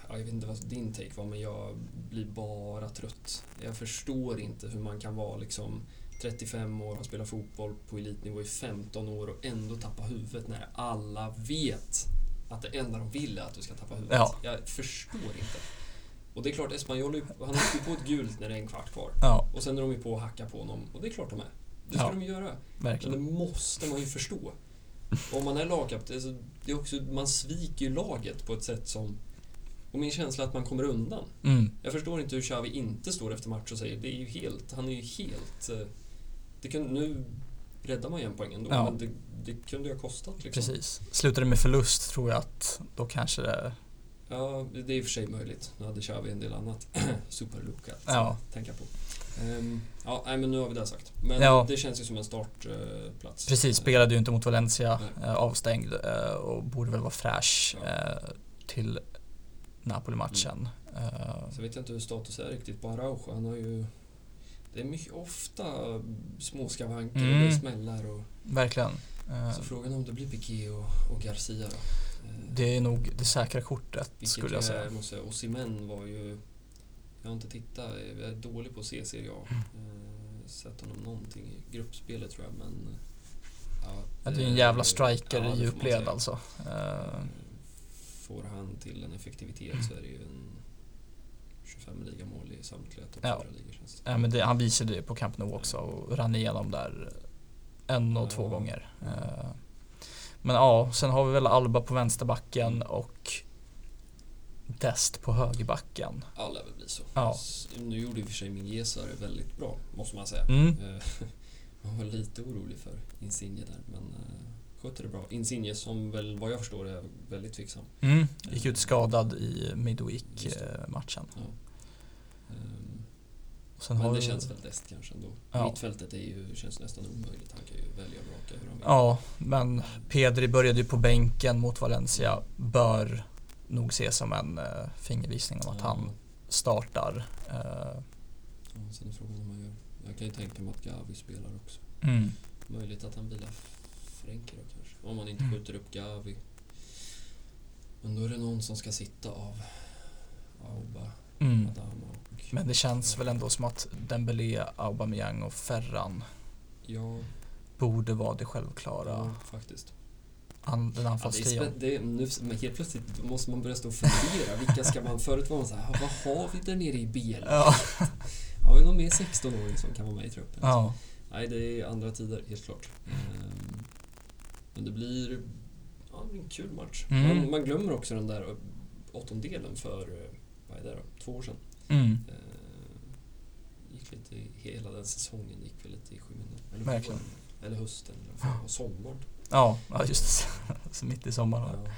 S1: Jag vet inte vad din take var, men jag blir bara trött. Jag förstår inte hur man kan vara liksom 35 år och spela fotboll på elitnivå i 15 år och ändå tappa huvudet när alla vet att det enda de vill är att du ska tappa huvudet.
S2: Ja.
S1: Jag förstår inte. Och det är klart, Espanyol, han åker på ett gult när det är en kvart kvar.
S2: Ja,
S1: Och sen är de ju på att hacka på honom. Och det är klart de är. Det ska
S2: Ja.
S1: de göra. Men
S2: verkligen.
S1: det måste man ju förstå. Om man är lagkapten, så det är också, man sviker ju laget på ett sätt som... Och min känsla är att man kommer undan.
S2: Mm,
S1: Jag förstår inte hur Xavi inte står efter match och säger det är ju helt, han är ju helt... eh, Det kunde, nu räddar man ju en poäng ändå,
S2: Ja.
S1: men det, det kunde ju ha kostat. Liksom.
S2: precis. Slutar det med förlust tror jag att då kanske det...
S1: Ja, det är i och för sig möjligt. Nu hade Xavi en del annat [CLEARS THROAT] superlook att
S2: Ja.
S1: tänka på. Ehm, ja, nej, men nu har vi det sagt. Men
S2: Ja.
S1: det känns ju som en startplats.
S2: Precis, spelade ju inte mot Valencia, eh, avstängd eh, och borde väl vara fräsch
S1: Ja.
S2: eh, till Napoli-matchen. Eh,
S1: Så vet jag inte hur status är riktigt på Araujo. Han har ju... Det är mycket ofta små skavanker och
S2: Mm.
S1: det smällar. Och,
S2: verkligen.
S1: Så frågan är om det blir Piqué och, och Garcia då.
S2: Det är nog det säkra kortet
S1: vilket
S2: skulle jag säga.
S1: måste säga. Osimhen var ju... Jag har inte tittat, jag är dålig på att se Serie A.
S2: Mm.
S1: Eh, sett honom någonting i gruppspelet tror jag, men... Ja,
S2: Ja, det är en jävla
S1: ja,
S2: striker
S1: får
S2: i djupled alltså. Eh,
S1: Får han till en effektivitet så är det ju en 25 ligamål i samtliga topp
S2: Ja.
S1: 4 ligor känns det
S2: Ja, men det, han visade det på Camp Nou också och rann igenom där en och
S1: Ja.
S2: två gånger. Eh, Men ja, sen har vi väl Alba på vänsterbacken
S1: Mm.
S2: och Dest på högerbacken.
S1: Alla väl bli så.
S2: Ja.
S1: Nu gjorde i och för sig Mingueza det väldigt bra, måste man säga.
S2: Mm.
S1: Eh, [LAUGHS] Man var lite orolig för Insigne där, men uh, skötte det bra. Insigne som väl, vad jag förstår, är väldigt tveksam.
S2: Mm. Gick ut skadad i. Midweek-matchen.
S1: Ja.
S2: Sen
S1: men det
S2: vi-
S1: känns väl bäst kanske ändå.
S2: Ja.
S1: Mittfältet är ju, känns nästan omöjligt. Han kan ju välja och vraka hur han vill.
S2: Ja, men Pedri började ju på bänken mot Valencia. Bör nog ses som en uh, fingervisning om att
S1: Ja.
S2: han startar. Eh,
S1: Ja, sen är frågan om man gör. Jag kan ju tänka mig att Gavi spelar också.
S2: mm.
S1: Möjligt att han vilar Frenkie då kanske. Om man inte
S2: Mm.
S1: skjuter upp Gavi. Men då är det någon som ska sitta av Auba,
S2: Mm.
S1: Adama och...
S2: Men det känns väl ändå som att Dembélé, Aubameyang och Ferran
S1: Ja,
S2: borde vara det självklara.
S1: ja faktiskt.
S2: An,
S1: Ja, spä- det är, nu, men helt plötsligt måste man börja stå och fundera. Vilka ska man... Förut var man så här, "Ja, vad har vi där nere i BL?
S2: Ja. [LAUGHS]
S1: Har vi någon mer 16-åring som kan vara med i truppen?
S2: ja.
S1: Nej, det är andra tider, helt klart. Ehm, Men det blir, ja, en kul match.
S2: Mm.
S1: Man, man glömmer också den där åttondelen för, eh, vad är det då, två år sedan.
S2: Mm.
S1: Eh, gick lite, hela den säsongen gick väl lite i skymundan. Eller
S2: Verkligen.
S1: Eller hösten, eller och sommaren.
S2: Ja, just. [LAUGHS] Så mitt i sommaren.
S1: Ja.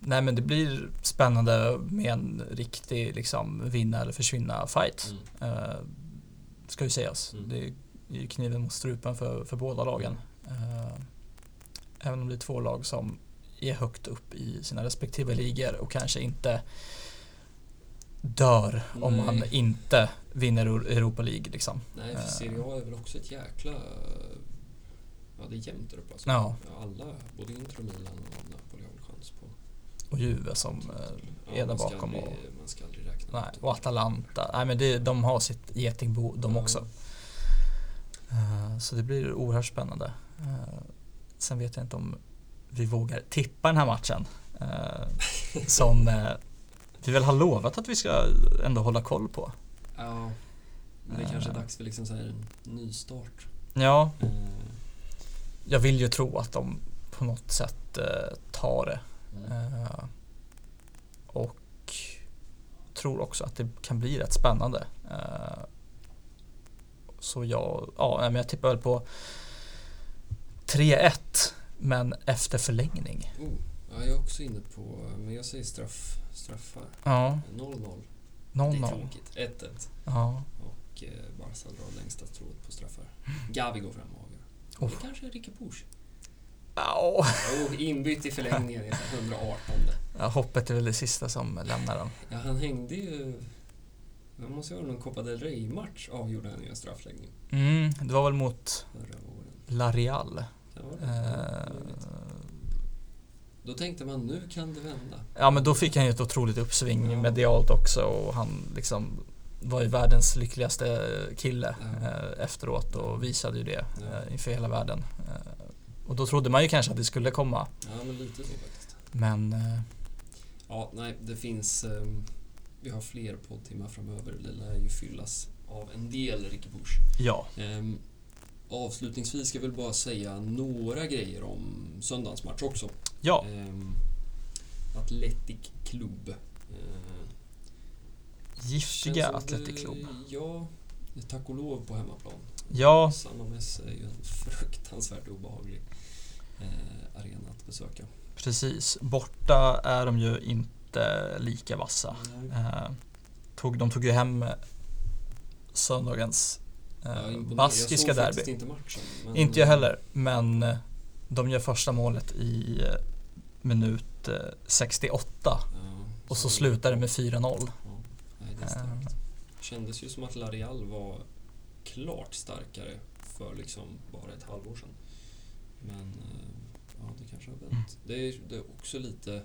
S2: Nej men det blir spännande med en riktig liksom vinna eller försvinna fight.
S1: Mm.
S2: Eh, ska ju sägas.
S1: Mm.
S2: Det är ju kniven mot strupen för, för båda lagen. Eh, även om det är två lag som är högt upp i sina respektive ligor och kanske inte dör om
S1: Nej.
S2: man inte vinner Euro- Europa League liksom.
S1: Nej, för. Serie A är väl också ett jäkla... Ja, det är jämnt där uppe alltså.
S2: Ja.
S1: Alla, både Inter och Milan och Napoli har väl chans på...
S2: Och Juve som eh, är där bakom.
S1: Aldrig,
S2: Och,
S1: Man ska aldrig räkna
S2: nej, och Atalanta. Nej men det, de har sitt getingbo de
S1: Ja.
S2: också. Eh, Så det blir oerhört spännande. Eh, Sen vet jag inte om vi vågar tippa den här matchen. eh, [LAUGHS] Som vi väl har lovat att vi ska ändå hålla koll på.
S1: Ja, men det är kanske är dags för liksom så här en nystart.
S2: Ja, jag vill ju tro att de på något sätt eh, tar det.
S1: mm.
S2: Eh, Och tror också att det kan bli rätt spännande. Eh, Så jag, ja, men jag tippar väl på 3-1 men efter förlängning.
S1: Oh, ja, jag är också inne på, men jag säger straff, straffar.
S2: Ja,
S1: 0-0. Det är
S2: 0-0.
S1: tråkigt. 1-1.
S2: Ja.
S1: Och eh, Barca drar längsta strået på straffar. Gavi går fram och.
S2: Oh.
S1: Det kanske är Ricky Push.
S2: Ja,
S1: Oh, inbytt i förlängningen i 118.
S2: Ja, hoppet är väl det sista som lämnar den.
S1: Ja, han hängde ju... Jag måste ju ha någon Copa del Rey-match avgjorde han i en straffläggning
S2: Mm, det var väl mot. La Real.
S1: Ja,
S2: Eh.
S1: Då tänkte man, nu kan det vända.
S2: Ja men då fick han ju ett otroligt uppsving
S1: Ja.
S2: medialt också och han liksom var ju världens lyckligaste kille
S1: Ja.
S2: eh, efteråt och visade ju det
S1: Ja.
S2: eh, inför hela världen. Eh, och då trodde man ju kanske att det skulle komma
S1: Ja, men lite så faktiskt.
S2: men
S1: Ja, nej, det finns... ehm, vi har fler poddtimmar framöver. Det lär ju fyllas av en del Ricky Bush.
S2: ja.
S1: Ehm, avslutningsvis ska jag väl bara säga några grejer om söndagens match också.
S2: Ja,
S1: Ehm, Athletic Club.
S2: Giftiga
S1: som
S2: Athletic Club.
S1: Ja, det är tack och lov på hemmaplan.
S2: Ja,
S1: San är ju en fruktansvärt obehaglig eh, arena att besöka.
S2: precis. Borta är de ju inte lika vassa. Eh, tog, de tog ju hem söndagens eh,
S1: Ja, imponerande.
S2: baskiska
S1: jag såg
S2: derby.
S1: inte matchen.
S2: Inte jag heller, men eh, de gör första målet i eh, minut eh, 68
S1: Ja,
S2: och så slutar det med 4-0.
S1: Det är starkt. Kändes ju som att Larial var klart starkare för liksom bara ett halvår sedan. Men eh, ja, det kanske har vänt.
S2: Mm.
S1: Det, är, det är också lite,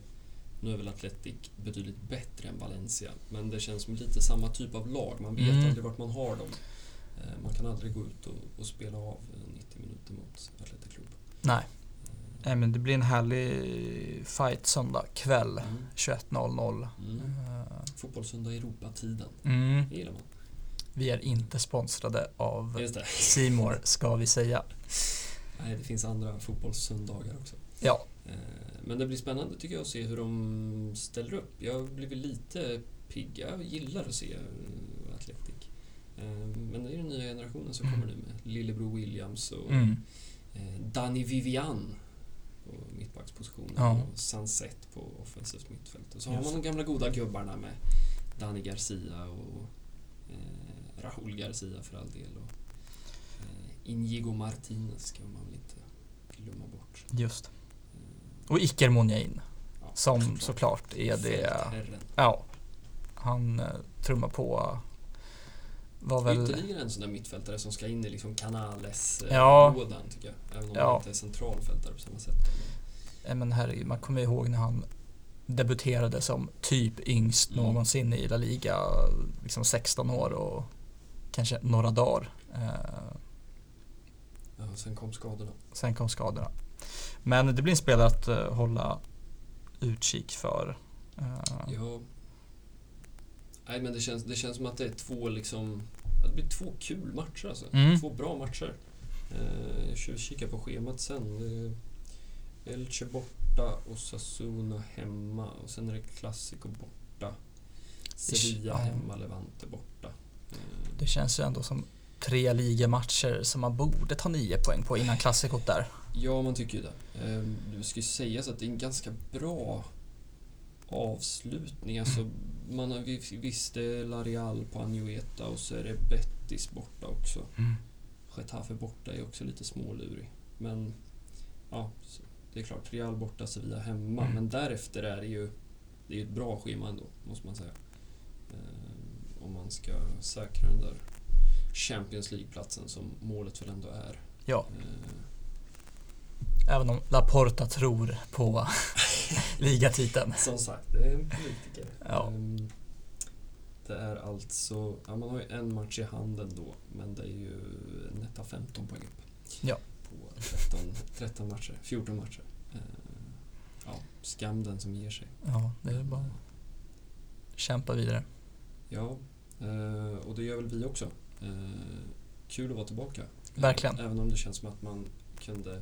S1: nu är väl Atletic betydligt bättre än Valencia, men det känns som lite samma typ av lag. Man vet
S2: Mm.
S1: aldrig vart man har dem. Eh, Man kan aldrig gå ut och, och spela av eh, 90 minuter mot Athletic Club.
S2: Nej,
S1: Eh,
S2: nej men det blir en härlig fight söndag kväll
S1: Mm.
S2: 21.00.
S1: Mm.
S2: Eh,
S1: Fotbollssöndag Europatiden,
S2: Mm.
S1: det gillar man.
S2: Vi är inte sponsrade av. Simor [LAUGHS] ska vi säga.
S1: Nej, det finns andra fotbollssöndagar också.
S2: Ja,
S1: Eh, Men det blir spännande tycker jag att se hur de ställer upp. Jag blivit lite pigg. Jag gillar att se eh, Athletic. Eh, Men det är den nya generationen som kommer nu med Lillebror Williams och
S2: mm.
S1: Danny Vivian mittbackspositionen
S2: Ja.
S1: och Sunset på offensivt mittfält. Och så har
S2: Just
S1: man de gamla goda gubbarna med Dani Garcia och eh, Raúl Garcia för all del. Och, eh, Inigo Martinez ska man väl inte glömma bort.
S2: just.
S1: Eh,
S2: Och Iker Monjain
S1: ja,
S2: som såklart är det. Ja, han eh, trummar på. Var väl...
S1: Ytterligare en sån där mittfältare som ska in i liksom Canales eh,
S2: Ja.
S1: tycker jag. Även om
S2: Ja.
S1: han inte är centralfältare på samma sätt.
S2: Men herregud, man kommer ihåg när han debuterade som typ yngst
S1: Mm.
S2: någonsin i La Liga, liksom 16 år och kanske några dagar.
S1: Ja, sen kom skadorna.
S2: sen kom skadorna. Men det blir en spelare att eh, hålla utkik för. Eh,
S1: Ja. Nej men det känns, det känns som att det är två liksom... Det blir två kul matcher alltså.
S2: Mm.
S1: Två bra matcher. Eh, jag kikar på schemat sen. Det Elche borta och Sassuolo hemma. Och sen är det Clasico borta. Sevilla hemma, Levante borta. Eh,
S2: Det känns ju ändå som tre ligamatcher som man borde ta nio poäng på innan klassikot där.
S1: Ja, man tycker ju det. Eh, Det ska ju sägas att det är en ganska bra avslutning. Alltså, man har, vi- visst, det är Larial på Anueta och så är det Betis borta också. Getafe borta är också lite smålurig. Men ja, så- det är klart. Real borta, Sevilla hemma.
S2: Mm.
S1: Men därefter är det ju det är ett bra schema ändå, måste man säga. Eh, om man ska säkra den där Champions League-platsen som målet väl ändå är.
S2: Ja,
S1: Eh,
S2: även om Laporta tror på [LAUGHS] ligatiteln. [LAUGHS]
S1: Som sagt, det är en politiker.
S2: Ja.
S1: Ehm, Det är alltså, ja, man har ju en match i handen då, men det är ju netta 15 poäng upp.
S2: Ja.
S1: På 13, 13 matcher, 14 matcher. Ehm, Ja, skam den som ger sig.
S2: Ja, det är bara kämpa vidare.
S1: Ja, eh, och det gör väl vi också. Eh, Kul att vara tillbaka.
S2: Verkligen.
S1: Även om det känns som att man kunde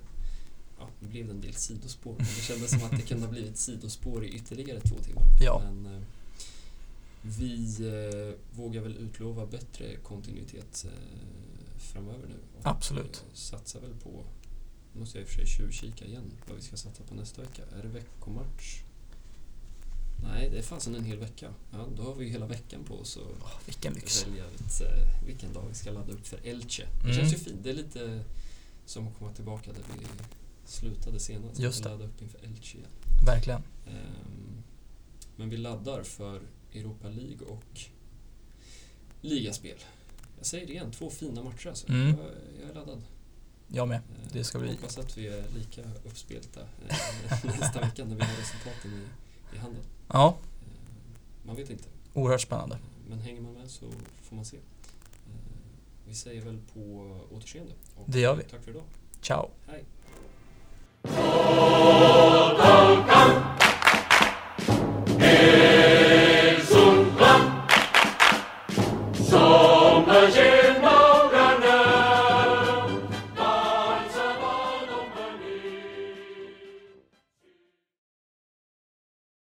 S1: Ja, det blev en del sidospår. Men det kändes som att det kunde ha blivit sidospår i ytterligare två timmar.
S2: Ja.
S1: Men eh, vi eh, vågar väl utlova bättre kontinuitet eh, framöver nu. Och,
S2: Absolut.
S1: eh, satsar väl på, måste jag i och för sig tjuvkika igen, vad vi ska satsa på nästa vecka. Är det veckomatch? Nej, det är fasen en hel vecka. Ja, då har vi ju hela veckan på oss att
S2: Åh, vilken lyx.
S1: välja ut eh, vilken dag vi ska ladda upp för Elche. Det
S2: Mm.
S1: känns ju fint. Det är lite som att komma tillbaka där vi slutade senast.
S2: Just det.
S1: Ladda upp inför Elche igen.
S2: Verkligen.
S1: Ehm, Men vi laddar för Europa League och ligaspel. Jag säger det igen, två fina matcher alltså.
S2: Mm.
S1: Jag, jag är laddad.
S2: Jag med. Det ska bli...
S1: Jag hoppas att vi är lika uppspelta eh, nästa vecka när vi har resultaten i, i handen.
S2: Ja.
S1: Eh, man vet inte.
S2: Oerhört spännande.
S1: Men hänger man med så får man se. Eh, vi säger väl på återseende. Och
S2: Det gör vi.
S1: Tack för idag.
S2: Ciao.
S1: Hej.